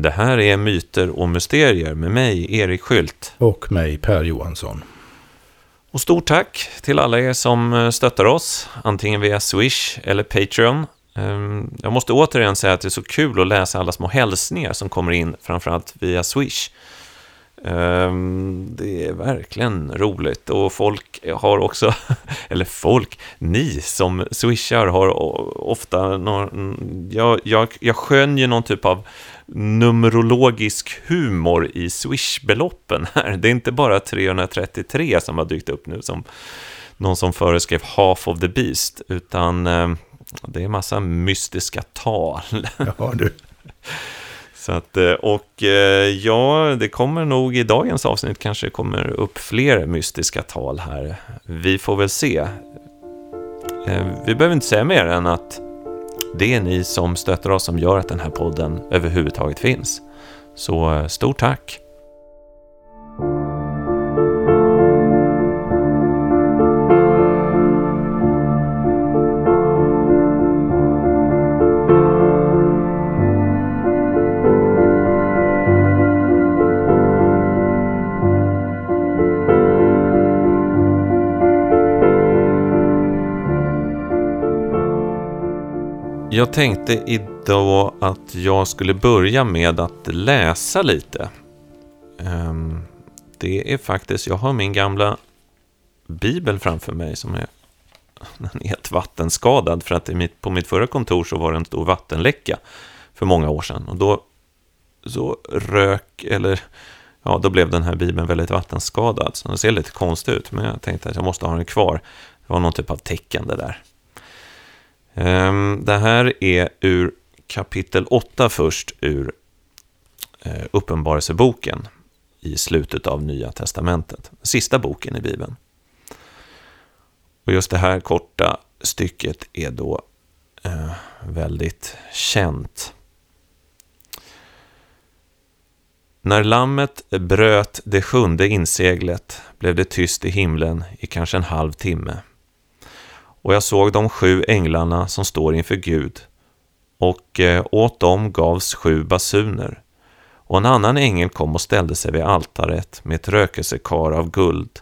Det här är Myter och Mysterier med mig, Erik Skylt. Och mig, Per Johansson. Och stort tack till alla er som eh, stöttar oss, antingen via Swish eller Patreon. Ehm, jag måste återigen säga att det är så kul att läsa alla små hälsningar som kommer in, framförallt via Swish. Ehm, det är verkligen roligt och folk har också, eller folk, ni som swishar har ofta någon, jag, jag, jag skönjer någon typ av numerologisk humor i swishbeloppen här. Det är inte bara 333 som har dykt upp nu som någon som föreskrev half of the beast, utan eh, det är massa mystiska tal. Ja, du. Så att, eh, och eh, ja, det kommer nog i dagens avsnitt kanske kommer upp fler mystiska tal här. Vi får väl se. Eh, vi behöver inte säga mer än att det är ni som stöttar oss som gör att den här podden överhuvudtaget finns. Så stort tack! Jag tänkte idag att jag skulle börja med att läsa lite. Ehm, det är faktiskt, jag har min gamla bibel framför mig som är, den är helt vattenskadad för att på mitt förra kontor så var det en stor vattenläcka för många år sedan. Och då så rök, eller ja, då blev den här bibeln väldigt vattenskadad. Så den ser lite konstig ut, men jag tänkte att jag måste ha den kvar. Det var någon typ av tecken det där. Ehm, det här är ur kapitel 8 först ur eh, Uppenbarelseboken i slutet av Nya Testamentet. Sista boken i Bibeln. Och just det här korta stycket är då eh, väldigt känt. När lammet bröt det sjunde inseglet blev det tyst i himlen i kanske en halv timme och jag såg de sju änglarna som står inför Gud och eh, åt dem gavs sju basuner. Och en annan ängel kom och ställde sig vid altaret med ett rökelsekar av guld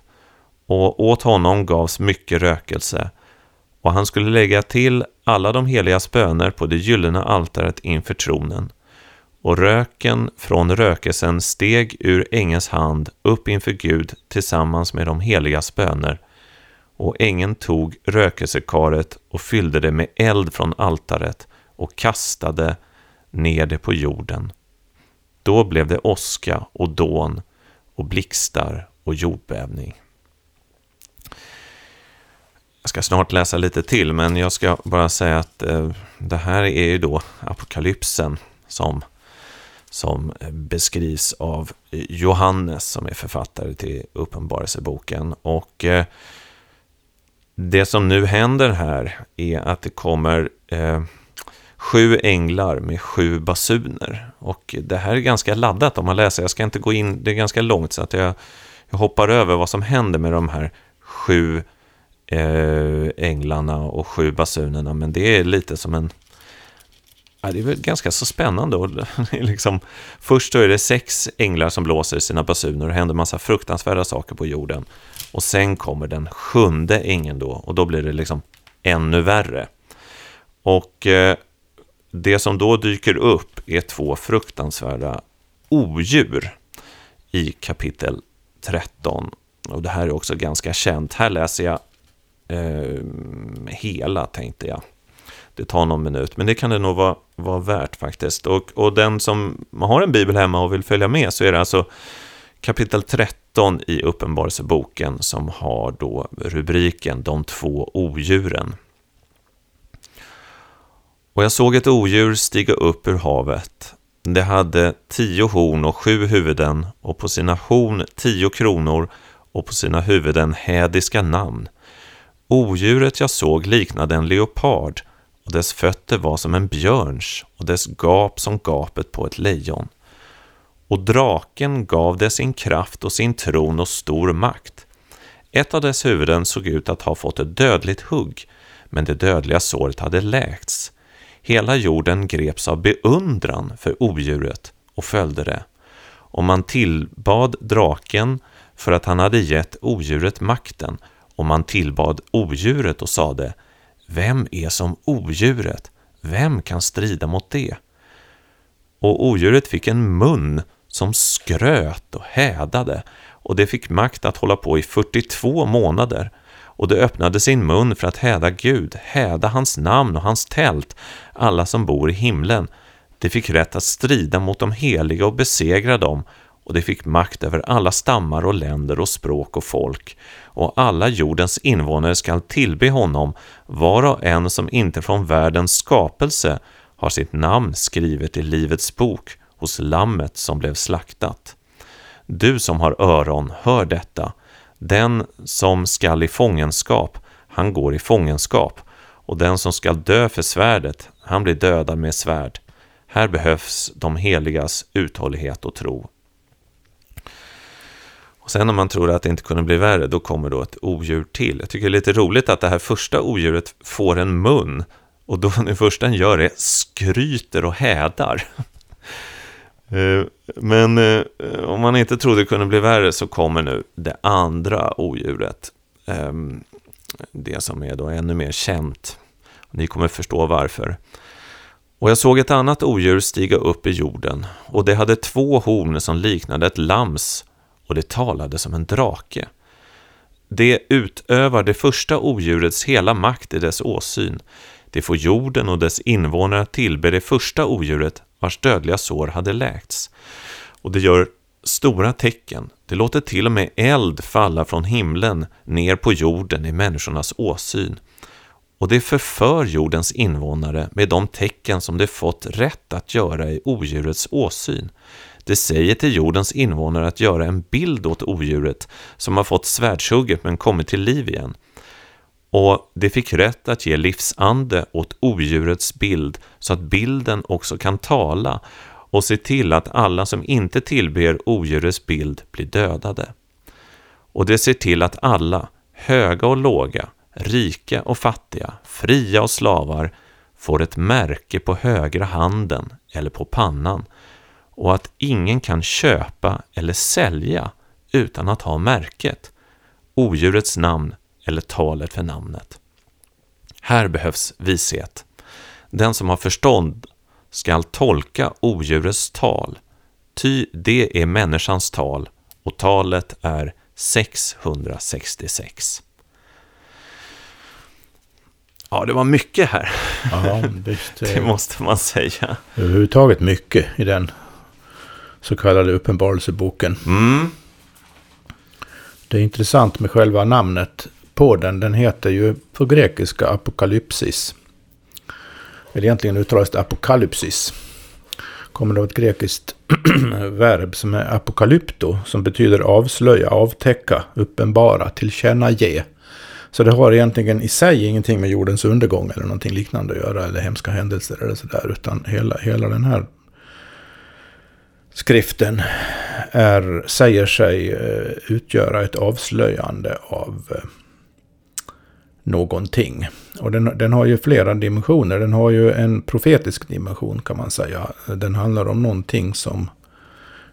och åt honom gavs mycket rökelse och han skulle lägga till alla de heligas böner på det gyllene altaret inför tronen. Och röken från rökelsen steg ur ängens hand upp inför Gud tillsammans med de heligas böner och ängeln tog rökelsekaret och fyllde det med eld från altaret och kastade ner det på jorden. Då blev det åska och dån och blixtar och jordbävning. Jag ska snart läsa lite till, men jag ska bara säga att eh, det här är ju då apokalypsen som, som beskrivs av Johannes som är författare till Uppenbarelseboken. Och eh, det som nu händer här är att det kommer eh, sju änglar med sju basuner. Och det här är ganska laddat om man läser. Jag ska inte gå in, det är ganska långt så att jag, jag hoppar över vad som händer med de här sju eh, änglarna och sju basunerna. Men det är lite som en Ja, det är väl ganska så spännande. Och liksom, först då är det sex änglar som blåser sina basuner och det händer massa fruktansvärda saker på jorden. Och sen kommer den sjunde ängeln då och då blir det liksom ännu värre. Och eh, det som då dyker upp är två fruktansvärda odjur i kapitel 13. Och det här är också ganska känt. Här läser jag eh, hela, tänkte jag. Det tar någon minut, men det kan det nog vara, vara värt faktiskt. Och, och den som har en bibel hemma och vill följa med så är det alltså kapitel 13 i Uppenbarelseboken som har då rubriken De två odjuren. Och jag såg ett odjur stiga upp ur havet. Det hade tio horn och sju huvuden och på sina horn tio kronor och på sina huvuden hädiska namn. Odjuret jag såg liknade en leopard och dess fötter var som en björns och dess gap som gapet på ett lejon. Och draken gav det sin kraft och sin tron och stor makt. Ett av dess huvuden såg ut att ha fått ett dödligt hugg, men det dödliga såret hade läkts. Hela jorden greps av beundran för odjuret och följde det. Och man tillbad draken för att han hade gett odjuret makten och man tillbad odjuret och sade vem är som odjuret? Vem kan strida mot det? Och odjuret fick en mun som skröt och hädade och det fick makt att hålla på i 42 månader och det öppnade sin mun för att häda Gud, häda hans namn och hans tält, alla som bor i himlen. Det fick rätt att strida mot de heliga och besegra dem och de fick makt över alla stammar och länder och språk och folk och alla jordens invånare skall tillbe honom, var och en som inte från världens skapelse har sitt namn skrivet i Livets bok hos Lammet som blev slaktat. Du som har öron, hör detta. Den som skall i fångenskap, han går i fångenskap, och den som skall dö för svärdet, han blir dödad med svärd. Här behövs de heligas uthållighet och tro. Och sen om man tror att det inte kunde bli värre, då kommer då ett odjur till. Jag tycker det är lite roligt att det här första odjuret får en mun och då det första den gör är skryter och hädar. Eh, men eh, om man inte trodde det kunde bli värre så kommer nu det andra odjuret. Ehm, det som är då ännu mer känt. Ni kommer förstå varför. Och jag såg ett annat odjur stiga upp i jorden och det hade två horn som liknade ett lams och det talade som en drake. Det utövar det första odjurets hela makt i dess åsyn. Det får jorden och dess invånare att tillbe det första odjuret vars dödliga sår hade läkts. Och det gör stora tecken. Det låter till och med eld falla från himlen ner på jorden i människornas åsyn. Och det förför jordens invånare med de tecken som det fått rätt att göra i odjurets åsyn. Det säger till jordens invånare att göra en bild åt odjuret som har fått svärdshugget men kommit till liv igen. Och det fick rätt att ge livsande åt odjurets bild så att bilden också kan tala och se till att alla som inte tillber odjurets bild blir dödade. Och det ser till att alla, höga och låga, rika och fattiga, fria och slavar, får ett märke på högra handen eller på pannan och att ingen kan köpa eller sälja utan att ha märket, odjurets namn eller talet för namnet. Här behövs vishet. Den som har förstånd skall tolka odjurets tal, ty det är människans tal och talet är 666. Ja, det var mycket här. Ja, visst, det måste man säga. Överhuvudtaget mycket i den så kallade uppenbarelseboken. Mm. Det är intressant med själva namnet på den. Den heter ju på grekiska apokalypsis. Eller egentligen uttalas det apokalypsis. Kommer av ett grekiskt verb som är apokalypto. Som betyder avslöja, avtäcka, uppenbara, tillkännage. Så det har egentligen i sig ingenting med jordens undergång eller någonting liknande att göra. Eller hemska händelser eller sådär. Utan hela, hela den här skriften är, säger sig eh, utgöra ett avslöjande av eh, någonting. Och den, den har ju flera dimensioner. Den har ju en profetisk dimension kan man säga. Den handlar om någonting som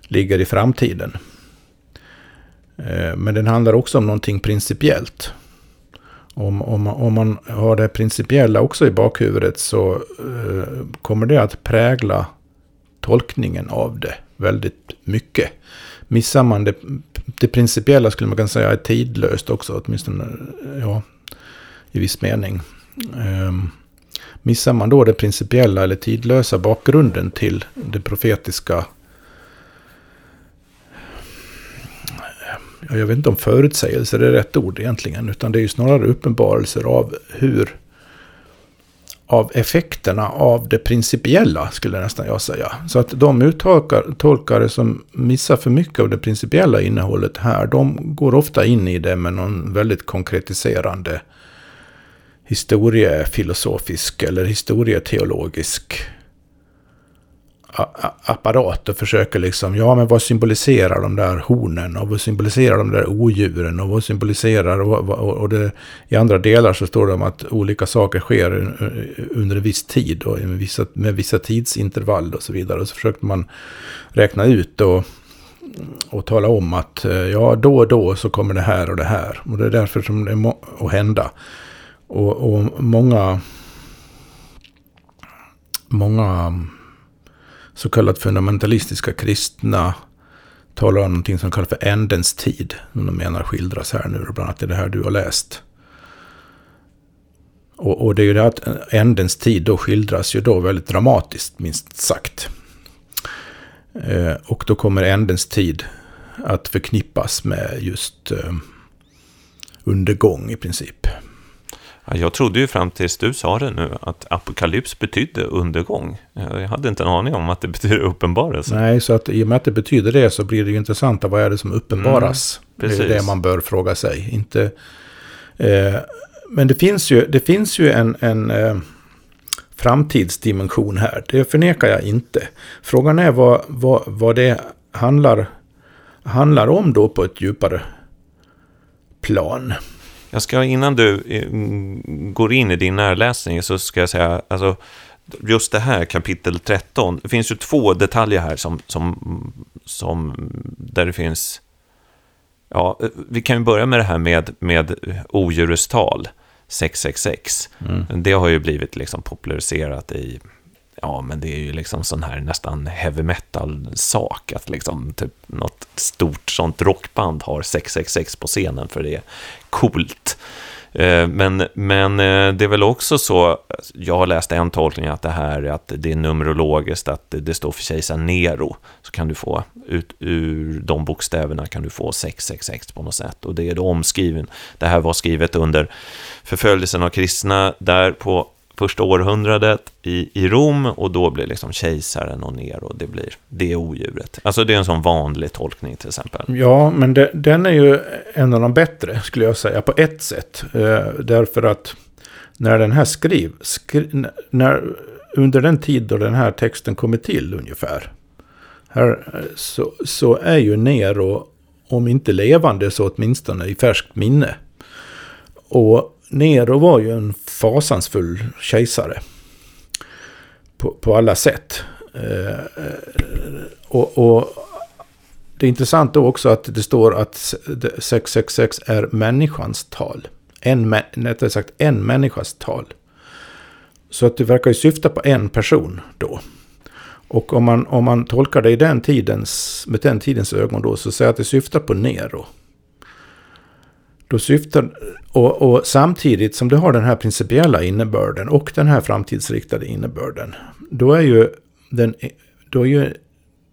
ligger i framtiden. Eh, men den handlar också om någonting principiellt. Om, om, om man har det principiella också i bakhuvudet så kommer det att prägla tolkningen av det väldigt mycket. Missar man det, det principiella skulle man kunna säga är tidlöst också, åtminstone ja, i viss mening. Ehm, um, missar man då det principiella eller tidlösa bakgrunden till det profetiska jag vet inte om förutsägelser är rätt ord egentligen, utan det är ju snarare uppenbarelser av hur av effekterna av det principiella, skulle nästan jag säga. Så att de uttolkare som missar för mycket av det principiella innehållet här, de går ofta in i det med någon väldigt konkretiserande historiefilosofisk eller historieteologisk apparat och försöker liksom, ja men vad symboliserar de där hornen och vad symboliserar de där odjuren och vad symboliserar och, och, och det, i andra delar så står det om att olika saker sker eh, under en viss tid och med vissa, med vissa tidsintervall och så vidare. Och så försökte man räkna ut och, och tala om att eh, ja då och då så kommer det här och det här och det är därför som det må att hända. Och, och många många så kallat fundamentalistiska kristna talar om någonting som kallas för ändens tid. Som de menar skildras här nu, bland annat i det här du har läst. Och, och det är ju det att ändens tid då skildras ju då väldigt dramatiskt, minst sagt. Eh, och då kommer ändens tid att förknippas med just eh, undergång i princip. Jag trodde ju fram tills du sa det nu att apokalyps betydde undergång. Jag hade inte en aning om att det betyder uppenbarelse. Nej, så att i och med att det betyder det så blir det ju intressant. Vad är det som uppenbaras? Mm, det är det man bör fråga sig. Inte, eh, men det finns ju, det finns ju en, en eh, framtidsdimension här. Det förnekar jag inte. Frågan är vad, vad, vad det handlar, handlar om då på ett djupare plan. Jag ska innan du eh, går in i din närläsning så ska jag säga, alltså just det här kapitel 13, det finns ju två detaljer här som, som, som där det finns, ja, vi kan ju börja med det här med, med odjurets tal, 666. Mm. Det har ju blivit liksom populariserat i ja, men det är ju liksom sån här nästan heavy metal-sak, att liksom typ något stort sånt rockband har 666 på scenen, för det är coolt. Eh, men, men eh, det är väl också så, jag har läst en tolkning att det här att det är numerologiskt, att det står för kejsar Nero. Så kan du få, ut ur de bokstäverna kan du få 666 på något sätt. Och det är då omskriven, det här var skrivet under förföljelsen av kristna där på första århundradet i, i Rom och då blir liksom kejsaren och ner och det blir det odjuret. Alltså det är en sån vanlig tolkning till exempel. Ja, men det, den är ju en av de bättre skulle jag säga på ett sätt. Eh, därför att när den här skriv, skri, när, under den tid då den här texten kommer till ungefär. Här, eh, så, så är ju Nero, om inte levande så åtminstone i färskt minne. Och Nero var ju en fasansfull kejsare. På, på alla sätt. Eh, och, och, det är intressant då också att det står att 666 är människans tal. En, rättare sagt en människas tal. Så att det verkar ju syfta på en person då. Och om man, om man tolkar det i den tidens, med den tidens ögon då så säger att det syftar på Nero. Då syftar, och, och, samtidigt som det har den här principiella innebörden och den här framtidsriktade innebörden. Då är ju den, då är ju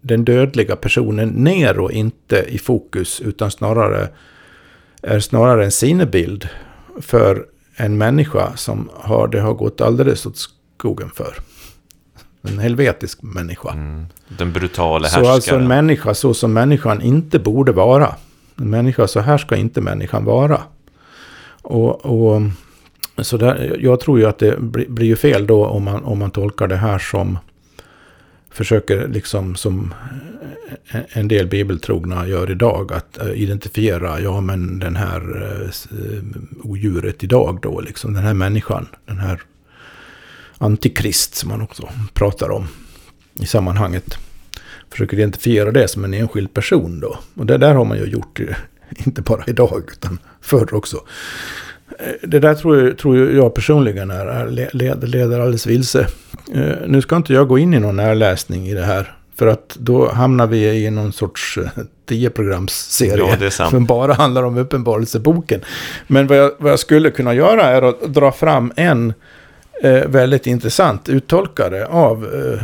den dödliga personen Nero inte i fokus utan snarare är snarare en sinnebild för en människa som har, det har gått alldeles åt skogen för. En helvetisk människa. Mm, den brutala härskaren. Så alltså en människa så som människan inte borde vara. En människa, så här ska inte människan vara. Och, och så där, jag tror ju att det blir, ju fel då om man, om man tolkar det här som försöker liksom som eh, eh, en del bibeltrogna gör idag. Att eh, identifiera, ja men den här odjuret idag då, liksom den här människan. Den här antikrist som man också pratar om i sammanhanget försöker identifiera det som en enskild person då. Och det där har man ju gjort, inte bara idag, utan förr också. Eh, det där tror jag, tror jag personligen är, leder, leder alldeles vilse. Eh, nu ska inte jag gå in i någon närläsning i det här. För att då hamnar vi i någon sorts eh, tioprogramsserie. Ja, som bara handlar om uppenbarelseboken. Men vad jag, vad jag skulle kunna göra är att dra fram en eh, väldigt intressant uttolkare av eh,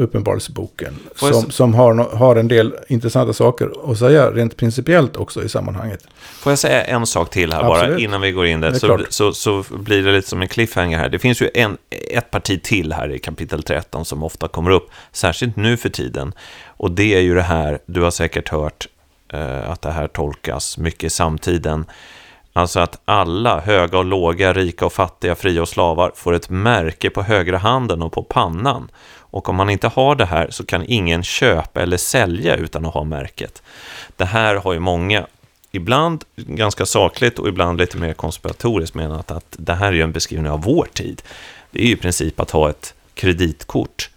Uppenbarelseboken. Som, som har, har en del intressanta saker att säga rent principiellt också i sammanhanget. Får jag säga en sak till här Absolut. bara innan vi går in där? Så, så, så, blir det lite som en cliffhanger här. Det finns ju en, ett parti till här i kapitel 13 som ofta kommer upp, särskilt nu för tiden. Och det är ju det här, du har säkert hört eh, att det här tolkas mycket i samtiden, Alltså att alla, höga och låga, rika och fattiga, fria och slavar, får ett märke på högra handen och på pannan. Och om man inte har det här så kan ingen köpa eller sälja utan att ha märket. Det här har ju många, ibland ganska sakligt och ibland lite mer konspiratoriskt menat att det här är ju en beskrivning av vår tid. Det är ju i princip att ha ett kreditkort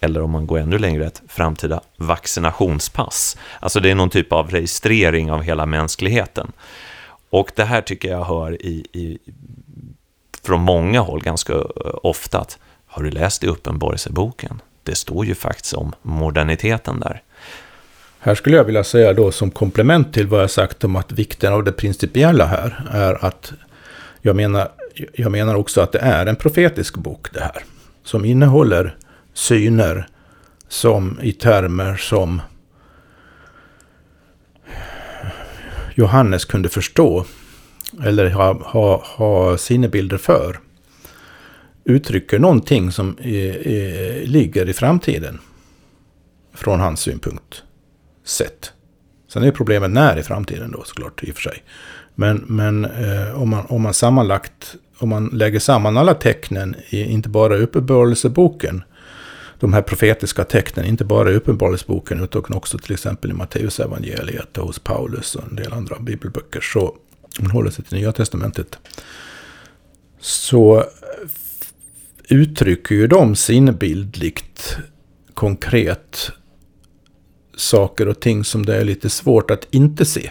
eller om man går ännu längre, ett framtida vaccinationspass. Alltså det är någon typ av registrering av hela mänskligheten. Och det här tycker jag hör i, i från många håll ganska ofta att har du läst i Uppenbarelseboken? Det står ju faktiskt om moderniteten där. Här skulle jag vilja säga då som komplement till vad jag sagt om att vikten av det principiella här är att jag menar, jag menar också att det är en profetisk bok det här. Som innehåller syner som i termer som Johannes kunde förstå eller ha, ha, ha sinnebilder för uttrycker någonting som är, är, ligger i framtiden. Från hans synpunkt sett. Sen är problemet när i framtiden då såklart i och för sig. Men, men eh, om, man, om man sammanlagt, om man lägger samman alla tecknen, i, inte bara i Uppenbarelseboken, de här profetiska tecknen, inte bara i Uppenbarelseboken utan också till exempel i Matteusevangeliet och hos Paulus och en del andra bibelböcker, så om man håller sig till Nya Testamentet, så uttrycker ju de sinnebildligt, konkret saker och ting som det är lite svårt att inte se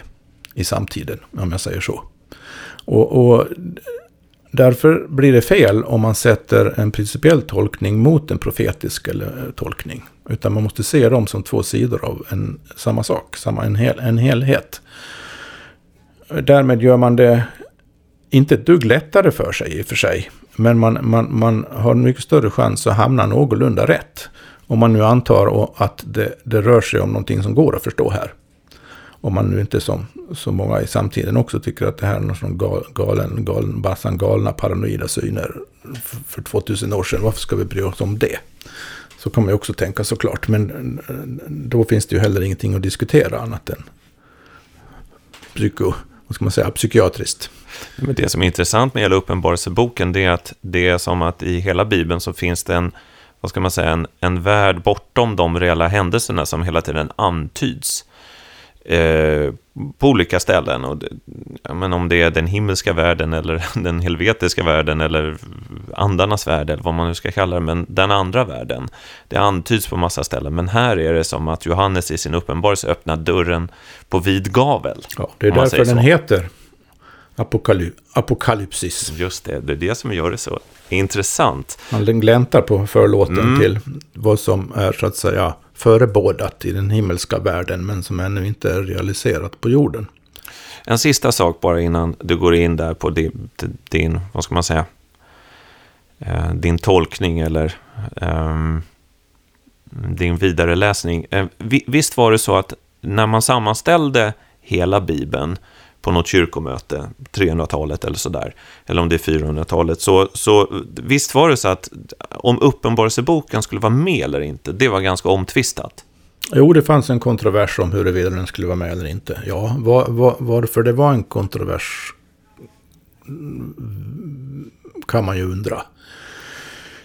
i samtiden, om jag säger så. Och, och därför blir det fel om man sätter en principiell tolkning mot en profetisk eller eh, tolkning. Utan man måste se dem som två sidor av en, samma sak, samma, en, hel, en helhet. Därmed gör man det inte ett dugg lättare för sig i och för sig. Men man, man, man har en mycket större chans att hamna någorlunda rätt. Om man nu antar att det, det rör sig om någonting som går att förstå här. Om man nu inte som så många i samtiden också tycker att det här är någon sån gal, galen, galen, bassan galna paranoida syner för 2000 år sedan. Varför ska vi bry oss om det? Så kan man ju också tänka såklart. Men då finns det ju heller ingenting att diskutera annat än psyko, vad ska man säga, psykiatriskt. Men det som är intressant med hela Uppenbarelseboken det är att det är som att i hela Bibeln så finns det en, vad ska man säga, en, en värld bortom de reella händelserna som hela tiden antyds. Eh, på olika ställen. Och det, men om det är den himmelska världen eller den helvetiska världen eller andarnas värld eller vad man nu ska kalla det, men den andra världen. Det antyds på massa ställen, men här är det som att Johannes i sin uppenbarelse öppnar dörren på vid gavel. Ja, det är därför den heter apokaly apokalypsis. Just det, det är det som gör det så intressant. Han gläntar på förlåten mm. till vad som är så att säga förebådat i den himmelska världen men som ännu inte är realiserat på jorden. En sista sak bara innan du går in där på din, vad ska man säga, eh, din tolkning eller um, din vidareläsning. Eh, visst var det så att när man sammanställde hela Bibeln på något kyrkomöte, 300-talet eller sådär, eller om det är 400-talet, så, så visst var det så att om Uppenbarelseboken skulle vara med eller inte, det var ganska omtvistat. Jo, det fanns en kontrovers om huruvida den skulle vara med eller inte. Ja, var, var, varför det var en kontrovers kan man ju undra.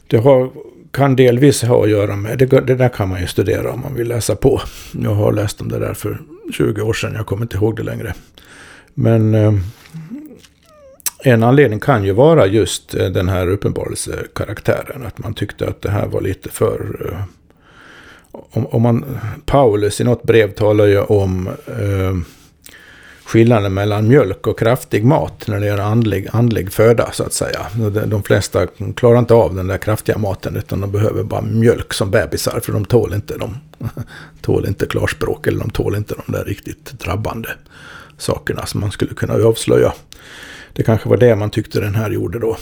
Det har, kan delvis ha att göra med, det, det, där kan man ju studera om man vill läsa på. Jag har läst om det där för 20 år sedan, jag kommer inte ihåg det längre. Men eh, en anledning kan ju vara just eh, den här uppenbarelsekaraktären. Att man tyckte att det här var lite för... Eh, om, om man, Paulus i något brev talar ju om eh, skillnaden mellan mjölk och kraftig mat när det gäller andlig, andlig föda så att säga. De flesta klarar inte av den där kraftiga maten utan de behöver bara mjölk som bebisar för de tål inte, de, tål inte klarspråk eller de tål inte de där riktigt drabbande sakerna som man skulle kunna avslöja. Det kanske var det man tyckte den här gjorde då.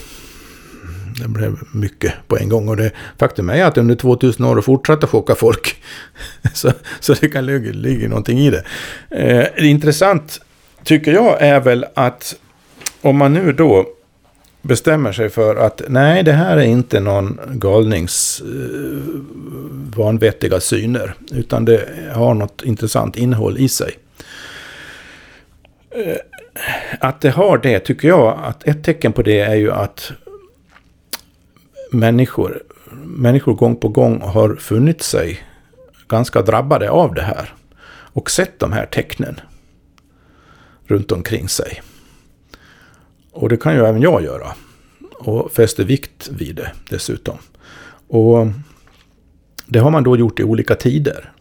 Det blev mycket på en gång. Och det, faktum är att under 2000 år fortsatte chocka folk. så, så det kan ligga, ligga någonting i det. Eh, intressant tycker jag är väl att om man nu då bestämmer sig för att nej, det här är inte någon galnings eh, vanvettiga syner. Utan det har något intressant innehåll i sig. Eh, att det har det tycker jag att ett tecken på det är ju att människor, människor gång på gång har funnit sig ganska drabbade av det här. Och sett de här tecknen runt omkring sig. Och det kan ju även jag göra. Och fäster vikt vid det dessutom. Och det har man då gjort i olika tider.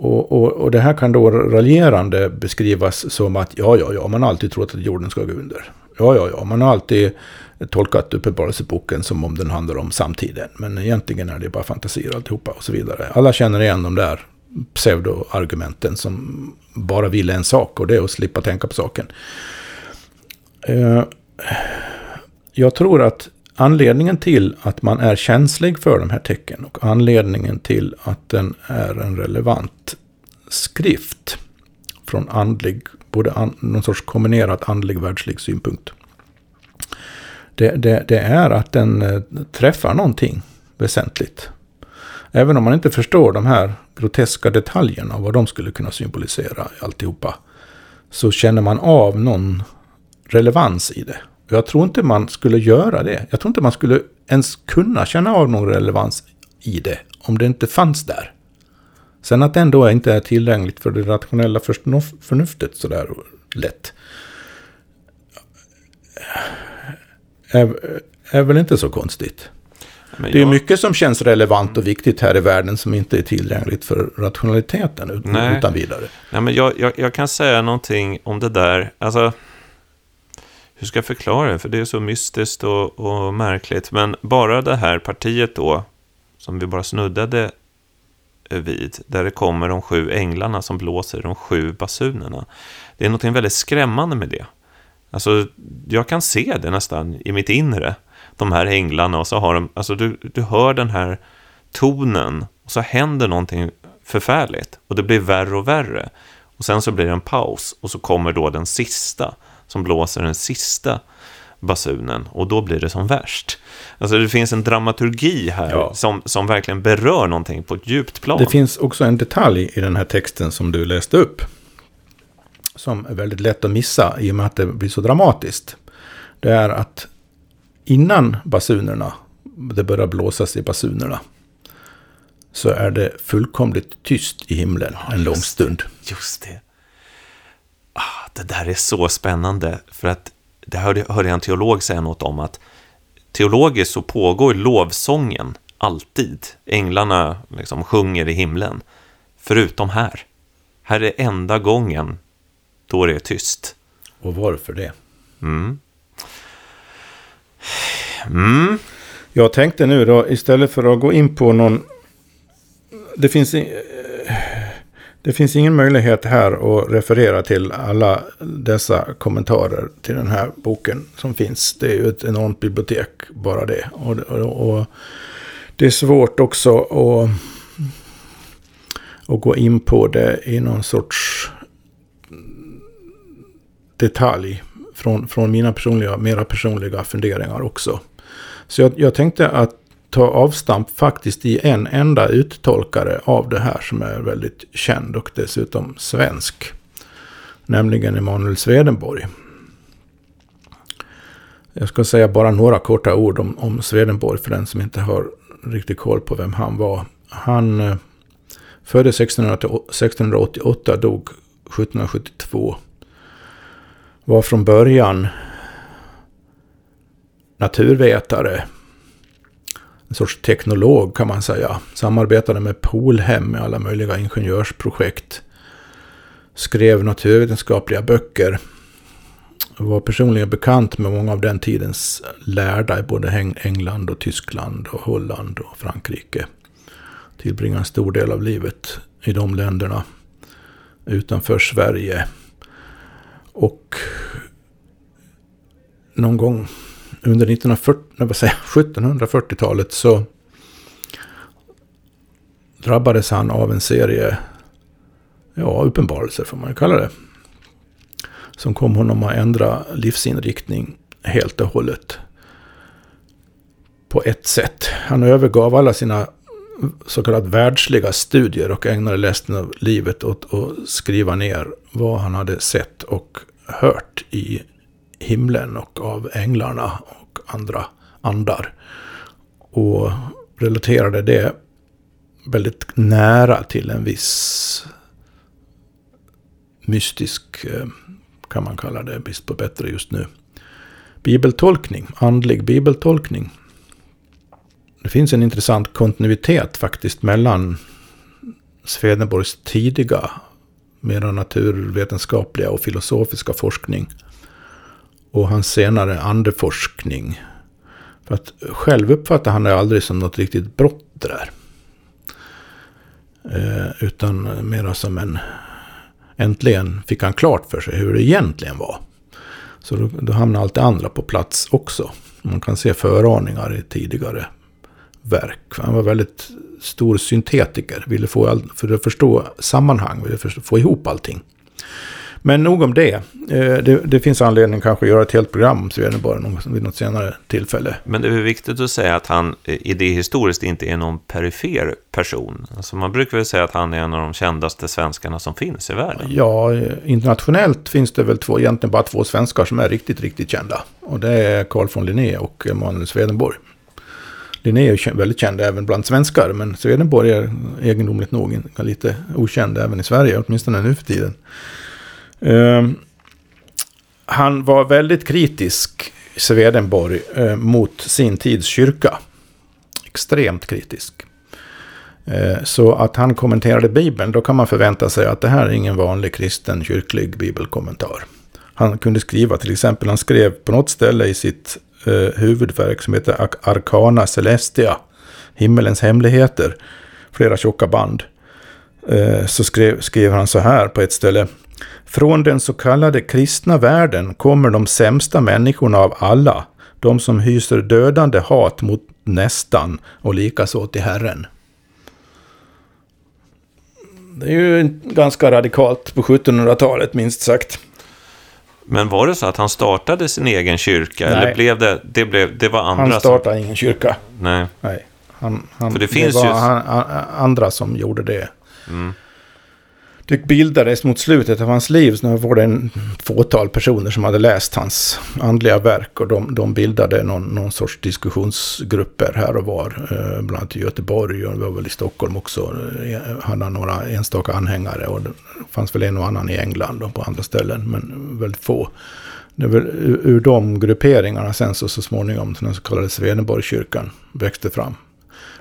Och, och, och det här kan då raljerande beskrivas som att ja, ja, ja, man har alltid trott att jorden ska gå under. Ja, ja, ja, man har alltid tolkat Uppenbarelseboken som om den handlar om samtiden. Men egentligen är det bara fantasier alltihopa och så vidare. Alla känner igen de där pseudoargumenten som bara vill en sak och det är att slippa tänka på saken. Eh, jag tror att anledningen till att man är känslig för de här tecken och anledningen till att den är en relevant skrift från andlig, både an, någon sorts kombinerat andlig världslig synpunkt. Det, det, det är att den eh, träffar någonting väsentligt. Även om man inte förstår de här groteska detaljerna och vad de skulle kunna symbolisera i alltihopa. Så känner man av någon relevans i det. Jag tror inte man skulle göra det. Jag tror inte man skulle ens kunna känna av någon relevans i det om det inte fanns där. Sen att det ändå inte är tillgängligt för det rationella förnuftet sådär lätt. Är, är väl inte så konstigt. Jag... Det är mycket som känns relevant och viktigt här i världen som inte är tillgängligt för rationaliteten utan, Nej. utan vidare. Nej, men jag, jag, jag, kan säga någonting om det där. Alltså, hur ska jag förklara det? För det är så mystiskt och, och märkligt. Men bara det här partiet då, som vi bara snuddade vid, där det kommer de sju änglarna som blåser de sju basunerna. Det är något väldigt skrämmande med det. Alltså, jag kan se det nästan i mitt inre, de här änglarna, och så har de, alltså du, du hör den här tonen, och så händer någonting förfärligt, och det blir värre och värre. Och sen så blir det en paus, och så kommer då den sista, som blåser den sista basunen och då blir det som värst. Alltså det finns en dramaturgi här ja. som, som verkligen berör någonting på ett djupt plan. Det finns också en detalj i den här texten som du läste upp. Som är väldigt lätt att missa i och med att det blir så dramatiskt. Det är att innan basunerna, det börjar blåsas i basunerna. Så är det fullkomligt tyst i himlen ja, en lång stund. Just det. Det där är så spännande. För att det hörde, hörde jag en teolog säga något om att teologiskt så pågår lovsången alltid. Änglarna liksom sjunger i himlen. Förutom här. Här är enda gången då det är tyst. Och varför det? Mm. Mm. Jag tänkte nu då, istället för att gå in på någon... Det finns... Det finns ingen möjlighet här att referera till alla dessa kommentarer till den här boken som finns. Det är ju ett enormt bibliotek, bara det. Och, och, och det är svårt också att, att gå in på det i någon sorts detalj från, från mina personliga, mera personliga funderingar också. Så jag, jag tänkte att ta avstamp faktiskt i en enda uttolkare av det här som är väldigt känd och dessutom svensk. Nämligen Emanuel Swedenborg. Jag ska säga bara några korta ord om, om Swedenborg för den som inte har riktigt koll på vem han var. Han eh, föddes 1688, dog 1772. Var från början naturvetare, en sorts teknolog kan man säga. Samarbetade med Polhem med alla möjliga ingenjörsprojekt. Skrev naturvetenskapliga böcker. Var personligen bekant med många av den tidens lärda i både England och Tyskland och Holland och Frankrike. Tillbringade en stor del av livet i de länderna. Utanför Sverige. Och någon gång under 1740-talet så drabbades han av en serie ja, uppenbarelser får man kalla det. Som kom honom att ändra livsinriktning helt och hållet. På ett sätt. Han övergav alla sina så kallat världsliga studier och ägnade resten av livet åt att skriva ner vad han hade sett och hört i himlen och av änglarna och andra andar. Och relaterade det väldigt nära till en viss mystisk, eh, kan man kalla det, brist på bättre just nu, bibeltolkning, andlig bibeltolkning. Det finns en intressant kontinuitet faktiskt mellan Swedenborgs tidiga, mera naturvetenskapliga och filosofiska forskning och hans senare andeforskning. För att själv uppfattar han det aldrig som något riktigt brott det där. Eh, utan mera som en... Äntligen fick han klart för sig hur det egentligen var. Så då, då hamnar allt det andra på plats också. Man kan se föraningar i tidigare verk. Han var väldigt stor syntetiker. Ville få all, för att förstå sammanhang, ville få ihop allting. Men nog om det. Eh, det. det. finns anledning kanske att göra ett helt program om Swedenborg vid något senare tillfälle. Men det är viktigt att säga att han eh, idéhistoriskt inte är någon perifer person. Alltså man brukar väl säga att han är en av de kändaste svenskarna som finns i världen. Ja, eh, internationellt finns det väl två, egentligen bara två svenskar som är riktigt, riktigt kända. Och det är Carl von Linné och Emanuel Swedenborg. Linné är väldigt känd även bland svenskar, men Swedenborg är egendomligt nog lite okänd även i Sverige, åtminstone nu för tiden. Ehm, han var väldigt kritisk, Swedenborg, eh, mot sin tids kyrka. Extremt kritisk. Eh, så att han kommenterade Bibeln, då kan man förvänta sig att det här är ingen vanlig kristen kyrklig bibelkommentar. Han kunde skriva till exempel, han skrev på något ställe i sitt eh, huvudverk som heter Arcana Celestia, Himmelens hemligheter, flera tjocka band. Eh, så skrev, skrev han så här på ett ställe. Från den så kallade kristna världen kommer de sämsta människorna av alla, de som hyser dödande hat mot nästan och likaså till Herren. Det är ju ganska radikalt på 1700-talet minst sagt. Men var det så att han startade sin egen kyrka? Nej. Eller blev det, det, blev, det var andra Han startade som... ingen kyrka. Nej. Nej. Han, han, För det, finns det var ju... han, andra som gjorde det. Mm det bildades mot slutet av hans liv, så var det en fåtal personer som hade läst hans andliga verk och de, de bildade någon, någon sorts diskussionsgrupper här och var. Eh, bland annat i Göteborg och det var väl i Stockholm också. Eh, han hade några enstaka anhängare och det fanns väl en och annan i England och på andra ställen, men väldigt få. Det var ur de grupperingarna sen så, så småningom den så kallade Swedenborgkyrkan växte fram.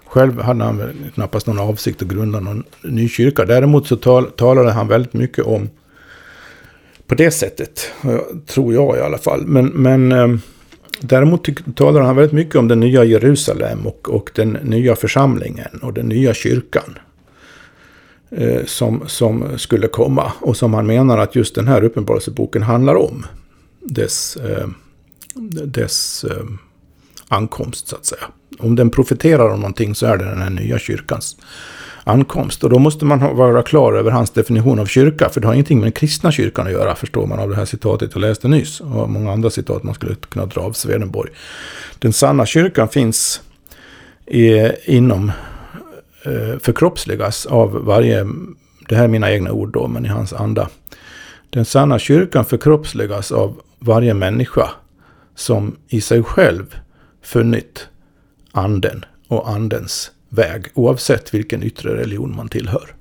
Själv hade han väl knappast någon avsikt att grunda någon ny kyrka. Däremot så tal, talade han väldigt mycket om på det sättet, tror jag i alla fall. Men, men eh, däremot talade han väldigt mycket om den nya Jerusalem och, och den nya församlingen och den nya kyrkan. Eh, som, som skulle komma och som han menar att just den här uppenbarelseboken handlar om. Dess, eh, dess eh, ankomst så att säga om den profeterar om någonting så är det den här nya kyrkans ankomst. Och då måste man vara klar över hans definition av kyrka, för det har ingenting med den kristna kyrkan att göra, förstår man av det här citatet jag läste nyss, och många andra citat man skulle kunna dra av Swedenborg. Den sanna kyrkan finns i, inom, eh, förkroppsligas av varje, det här är mina egna ord då, men i hans anda. Den sanna kyrkan förkroppsligas av varje människa som i sig själv funnit anden och andens väg, oavsett vilken yttre religion man tillhör.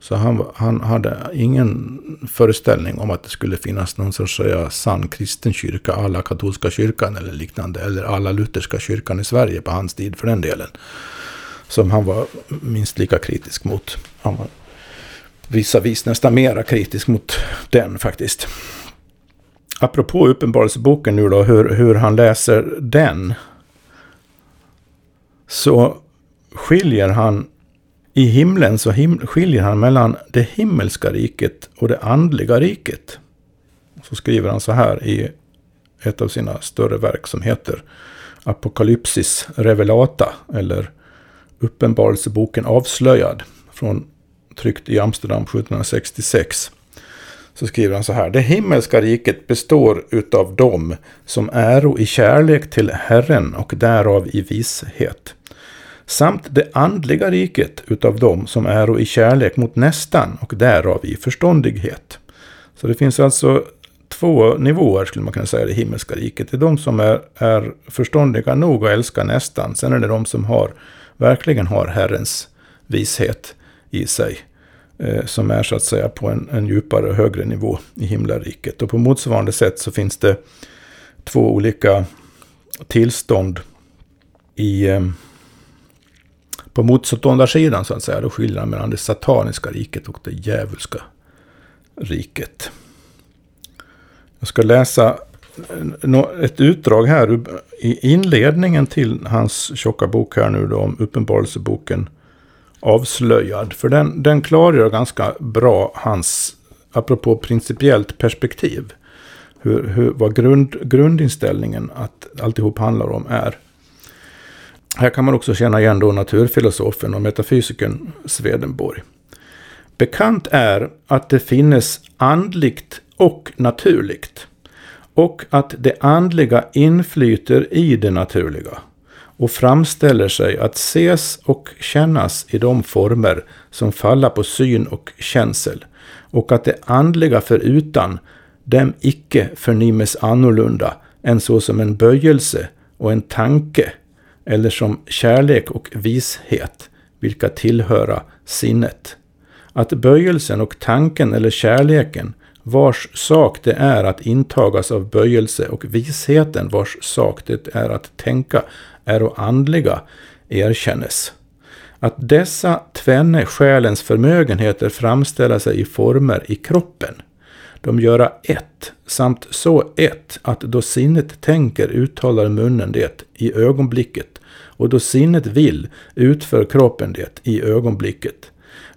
Så han, han hade ingen föreställning om att det skulle finnas någon sorts säga, sann kristen kyrka, alla katolska kyrkan eller liknande, eller alla lutherska kyrkan i Sverige på hans tid för den delen. Som han var minst lika kritisk mot. Han var vissa vis nästan mera kritisk mot den faktiskt. Apropå Uppenbarelseboken nu då, hur, hur han läser den så skiljer han i himlen så him skiljer han mellan det himmelska riket och det andliga riket. Så skriver han så här i ett av sina större verk som heter Apokalypsis Revelata eller Uppenbarelseboken avslöjad från tryckt i Amsterdam 1766. Så skriver han så här. Det himmelska riket består utav dem som äro i kärlek till Herren och därav i vishet samt det andliga riket utav dem som är i kärlek mot nästan och därav i förståndighet. Så det finns alltså två nivåer skulle man kunna säga i det himmelska riket. Det är de som är, är förståndiga nog att älska nästan. Sen är det de som har, verkligen har Herrens vishet i sig. Eh, som är så att säga på en, en djupare och högre nivå i himlariket. Och på motsvarande sätt så finns det två olika tillstånd i, eh, på motståndarsidan så att säga. Då skiljer mellan det sataniska riket och det djävulska riket. Jag ska läsa eh, ett utdrag här i inledningen till hans tjocka bok här nu då om Uppenbarelseboken avslöjad. För den, den klargör ganska bra hans, apropå principiellt perspektiv, hur, hur, vad grund, grundinställningen att alltihop handlar om är. Här kan man också känna igen då naturfilosofen och metafysikern Swedenborg. Bekant är att det finnes andligt och naturligt. Och att det andliga inflyter i det naturliga och framställer sig att ses och kännas i de former som falla på syn och känsel, och att det andliga förutan dem icke förnimmes annorlunda än så som en böjelse och en tanke, eller som kärlek och vishet, vilka tillhöra sinnet. Att böjelsen och tanken eller kärleken, vars sak det är att intagas av böjelse och visheten vars sak det är att tänka, är andliga erkännes. Att dessa tvenne själens förmögenheter framställa sig i former i kroppen, de göra ett, samt så ett att då sinnet tänker uttalar munnen det i ögonblicket, och då sinnet vill utför kroppen det i ögonblicket.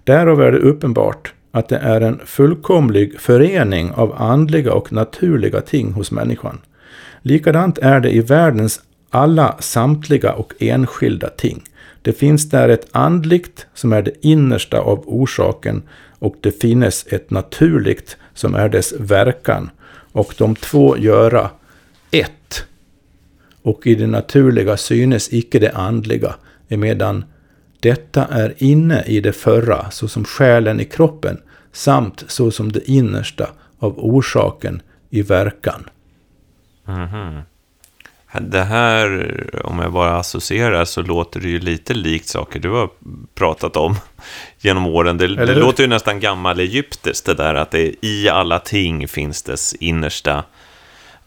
Därav är det uppenbart att det är en fullkomlig förening av andliga och naturliga ting hos människan. Likadant är det i världens alla samtliga och enskilda ting. Det finns där ett andligt som är det innersta av orsaken och det finnes ett naturligt som är dess verkan. Och de två göra ett. Och i det naturliga synes icke det andliga, emedan detta är inne i det förra, såsom själen i kroppen, samt såsom det innersta av orsaken i verkan. Mm -hmm. Det här, om jag bara associerar, så låter det ju lite likt saker du har pratat om genom åren. Det, det låter ju nästan gammal egyptiskt, det där att det i alla ting finns dess innersta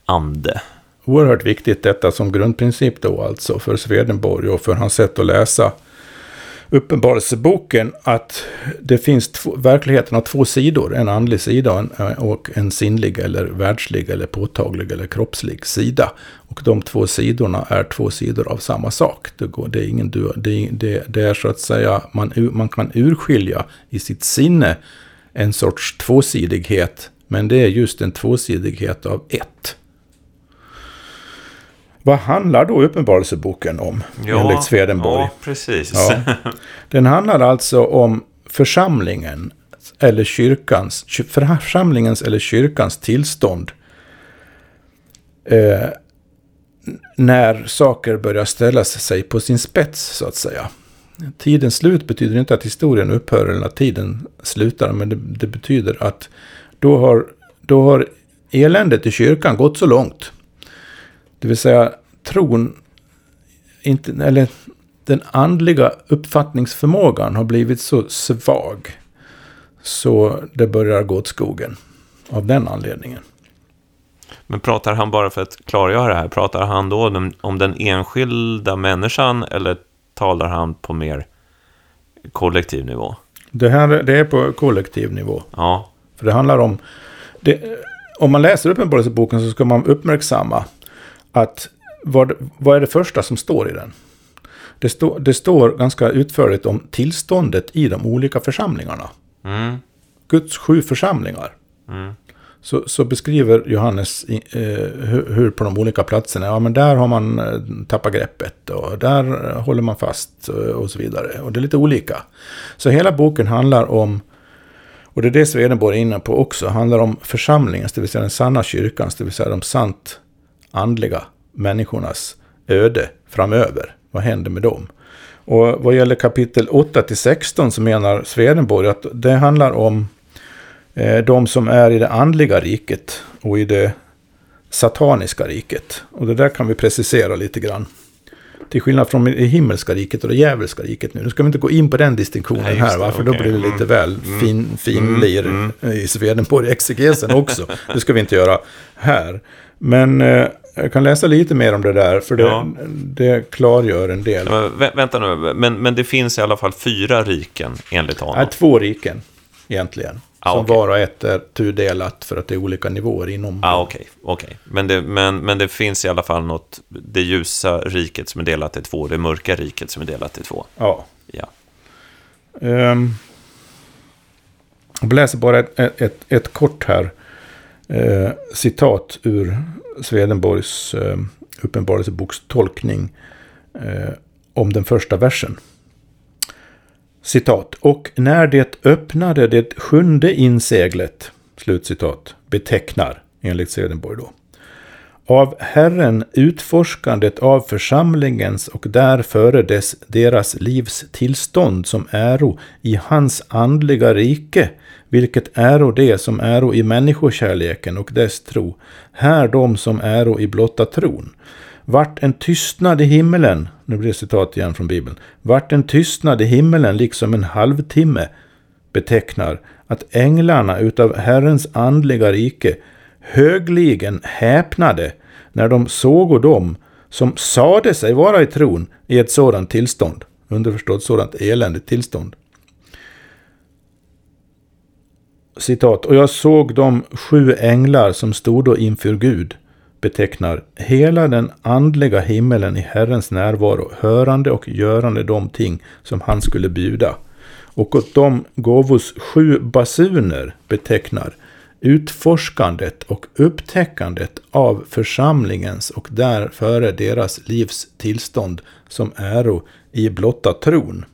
ande. Oerhört viktigt detta som grundprincip då alltså för Swedenborg och för hans sätt att läsa Uppenbarelseboken att det finns två, verkligheten har två sidor. En andlig sida eh, och en sinnlig eller världslig eller påtaglig eller kroppslig sida. Och de två sidorna är två sidor av samma sak. Det, går, det, är, ingen, det, det, det är så att säga, man, man kan urskilja i sitt sinne en sorts tvåsidighet. Men det är just en tvåsidighet av ett. Vad handlar då Uppenbarelseboken om? Ja, enligt Swedenborg? Ja, precis. Ja. Den handlar alltså om församlingen eller kyrkans, församlingens eller kyrkans tillstånd eh, när saker börjar ställa sig på sin spets, så att säga. Tidens slut betyder inte att historien upphör eller att tiden slutar, men det, det betyder att då har, då har eländet i kyrkan gått så långt det vill säga tron, inte, eller den andliga uppfattningsförmågan har blivit så svag. Så det börjar gå åt skogen av den anledningen. Men pratar han bara för att klargöra det här, pratar han då om den enskilda människan eller talar han på mer kollektiv nivå? Det här det är på kollektiv nivå. Ja. För det handlar om... Det, om man läser Uppenbarelseboken så ska man uppmärksamma att vad, vad är det första som står i den? Det, stå, det står ganska utförligt om tillståndet i de olika församlingarna. Mm. Guds sju församlingar. Mm. Så, så, beskriver Johannes eh, hur, hur, på de olika platserna, ja men där har man eh, tappat greppet och där håller man fast och, och så vidare. Och det är lite olika. Så hela boken handlar om, och det är det Swedenborg är inne på också, handlar om församlingens, det vill säga den sanna kyrkans, det vill säga de sant andliga människornas öde framöver. Vad händer med dem? Och vad gäller kapitel 8 till 16 så menar Swedenborg att det handlar om eh, de som är i det andliga riket. och i det sataniska riket. Och det där kan vi precisera lite grann. Till skillnad från det himmelska riket och det djävulska riket nu. Nu ska vi inte gå in på den distinktionen Nej, här, va? för okay. då blir det lite mm. väl fin, finlir Mm, i Swedenborg-exegesen också. det ska vi inte göra här. Men eh, jag kan läsa lite mer om det där, för det, Ja. det klargör en del. Men, vä- vänta nu, men, men det finns i alla fall fyra riken enligt honom. är två riken, egentligen. Ah, som okej. var och ett är tudelat för att det är olika nivåer inom. Ja, ah, okej. okej. Men, det, men, men det finns i alla fall något, det ljusa riket som är delat i två, det mörka riket som är delat i två. Ja. Ja. Um, jag läser bara ett, ett, ett kort här eh, citat ur Swedenborgs eh, uppenbarelseboks tolkning eh, om den första versen. Citat. Och när det öppnade det sjunde inseglet, slutcitat, betecknar, enligt Swedenborg då, av Herren utforskandet av församlingens och därföre dess, deras livs tillstånd som äro i hans andliga rike, vilket äro det som äro i människokärleken och dess tro, här de som äro i blotta tron. Vart en tystnad i himmelen, nu blir det citat igen från Bibeln, vart en tystnad i himmelen liksom en halvtimme betecknar att änglarna utav Herrens andliga rike högligen häpnade när de såg dem som sade sig vara i tron i ett sådant tillstånd. Underförstått sådant eländigt tillstånd. Citat. Och jag såg de sju änglar som stod då inför Gud betecknar hela den andliga himmelen i Herrens närvaro, hörande och görande de ting som han skulle bjuda. Och åt dem gåvos sju basuner betecknar utforskandet och upptäckandet av församlingens och därföre deras livs tillstånd som äro i blotta tron.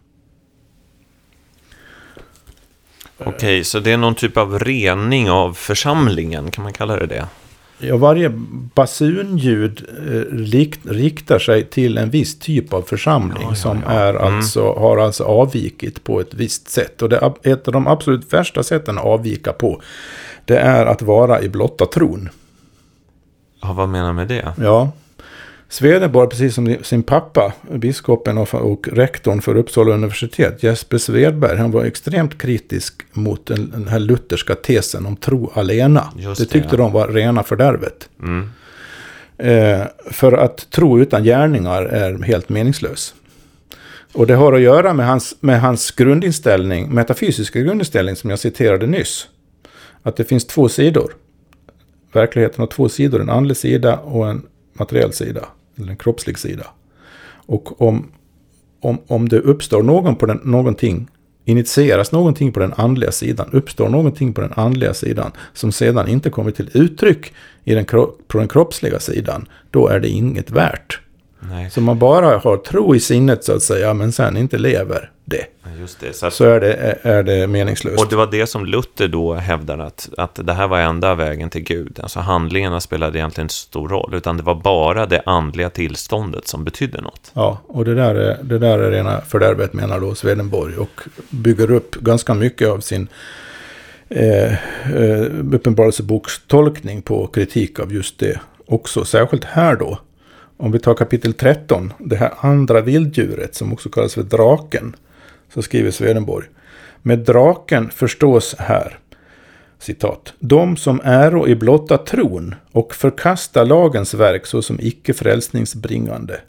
Okej, så det är någon typ av rening av församlingen, kan man kalla det det? Ja, varje basunljud eh, rikt, riktar sig till en viss typ av församling Ja, ja, som ja. Är Mm. alltså, har alltså avvikit på ett visst sätt. Och det, ett av de absolut värsta sätten att avvika på, det är att vara i blotta tron. Ja, vad menar du med det? Ja. Swedenborg, precis som sin pappa, biskopen och, rektorn för Uppsala universitet, Jesper Svedberg, han var extremt kritisk mot den, här lutherska tesen om tro alena. Just det det, tyckte ja. de var rena fördärvet. Mm. Eh, för att tro utan gärningar är helt meningslös. Och det har att göra med hans, med hans grundinställning, metafysiska grundinställning som jag citerade nyss. Att det finns två sidor. Verkligheten har två sidor, en andlig sida och en materiell sida. Eller en kroppslig sida. Och om, om, om det uppstår någon på den, någonting, initieras någonting på den andliga sidan, uppstår någonting på den andliga sidan som sedan inte kommer till uttryck i den, på den kroppsliga sidan, då är det inget värt. Nej, Så man bara har tro i sinnet så att säga, men sen inte lever det. just det. Så att, Så är det, är det meningslöst. och det var det som Luther då hävdade, att, att det här var enda vägen till Gud. Alltså handlingarna spelade egentligen inte så stor roll, utan det var bara det andliga tillståndet som betydde något. Ja, och det där, är, det där är rena fördärvet menar då Swedenborg. Och bygger upp ganska mycket av sin eh, eh, uppenbarelsebokstolkning på kritik av just det. Också särskilt här då. Om vi tar kapitel 13, det här andra vilddjuret som också kallas för draken. Så skriver Swedenborg. Med draken förstås här citat, de som äro i blotta tron och förkasta lagens verk såsom icke frälsningsbringande.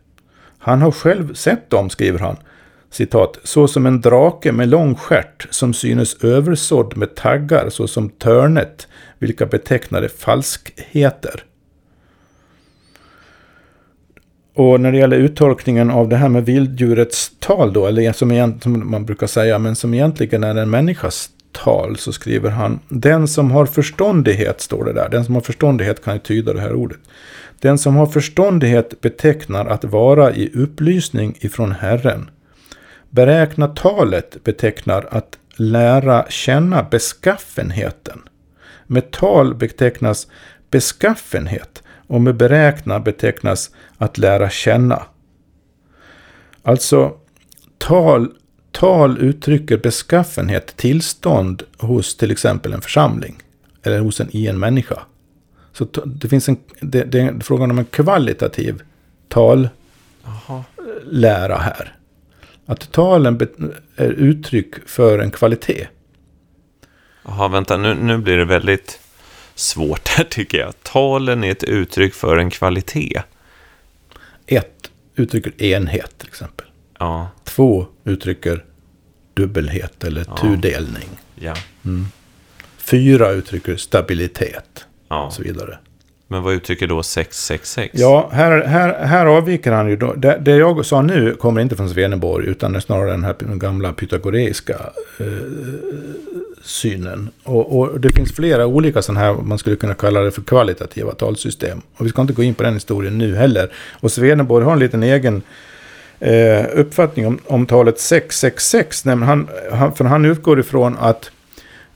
Han har själv sett dem, skriver han, citat, Såsom en drake med lång stjärt som synes översådd med taggar såsom törnet, vilka betecknade falskheter. Och när det gäller uttolkningen av det här med vilddjurets tal då, eller som, som man brukar säga, men som egentligen är en människas tal, så skriver han Den som har förståndighet, står det där. Den som har förståndighet kan ju tyda det här ordet. Den som har förståndighet betecknar att vara i upplysning ifrån Herren. Beräkna talet betecknar att lära känna beskaffenheten. Med tal betecknas beskaffenhet och med beräkna betecknas att lära känna. Alltså, tal, tal uttrycker beskaffenhet, tillstånd hos till exempel en församling. Eller hos en, i en människa. Så det finns en, det, det är frågan om en kvalitativ tallära här. Att talen är uttryck för en kvalitet. Jaha, vänta, nu, nu blir det väldigt svårt här tycker jag. Talen är ett uttryck för en kvalitet. Ett uttrycker enhet till exempel. Ja, Två uttrycker dubbelhet eller Ja. tudelning. ja, Fyra uttrycker stabilitet ja. och så vidare. Men vad uttrycker då 666? Ja, här, här, här avviker han ju då. Det, det jag sa nu kommer inte från Swedenborg utan det är snarare den här gamla pythagoreiska eh, synen. Och, och det finns flera olika sådana här, man skulle kunna kalla det för kvalitativa talsystem. Och vi ska inte gå in på den historien nu heller. Och Swedenborg har en liten egen eh, uppfattning om, om talet 666. Han, han, för han utgår ifrån att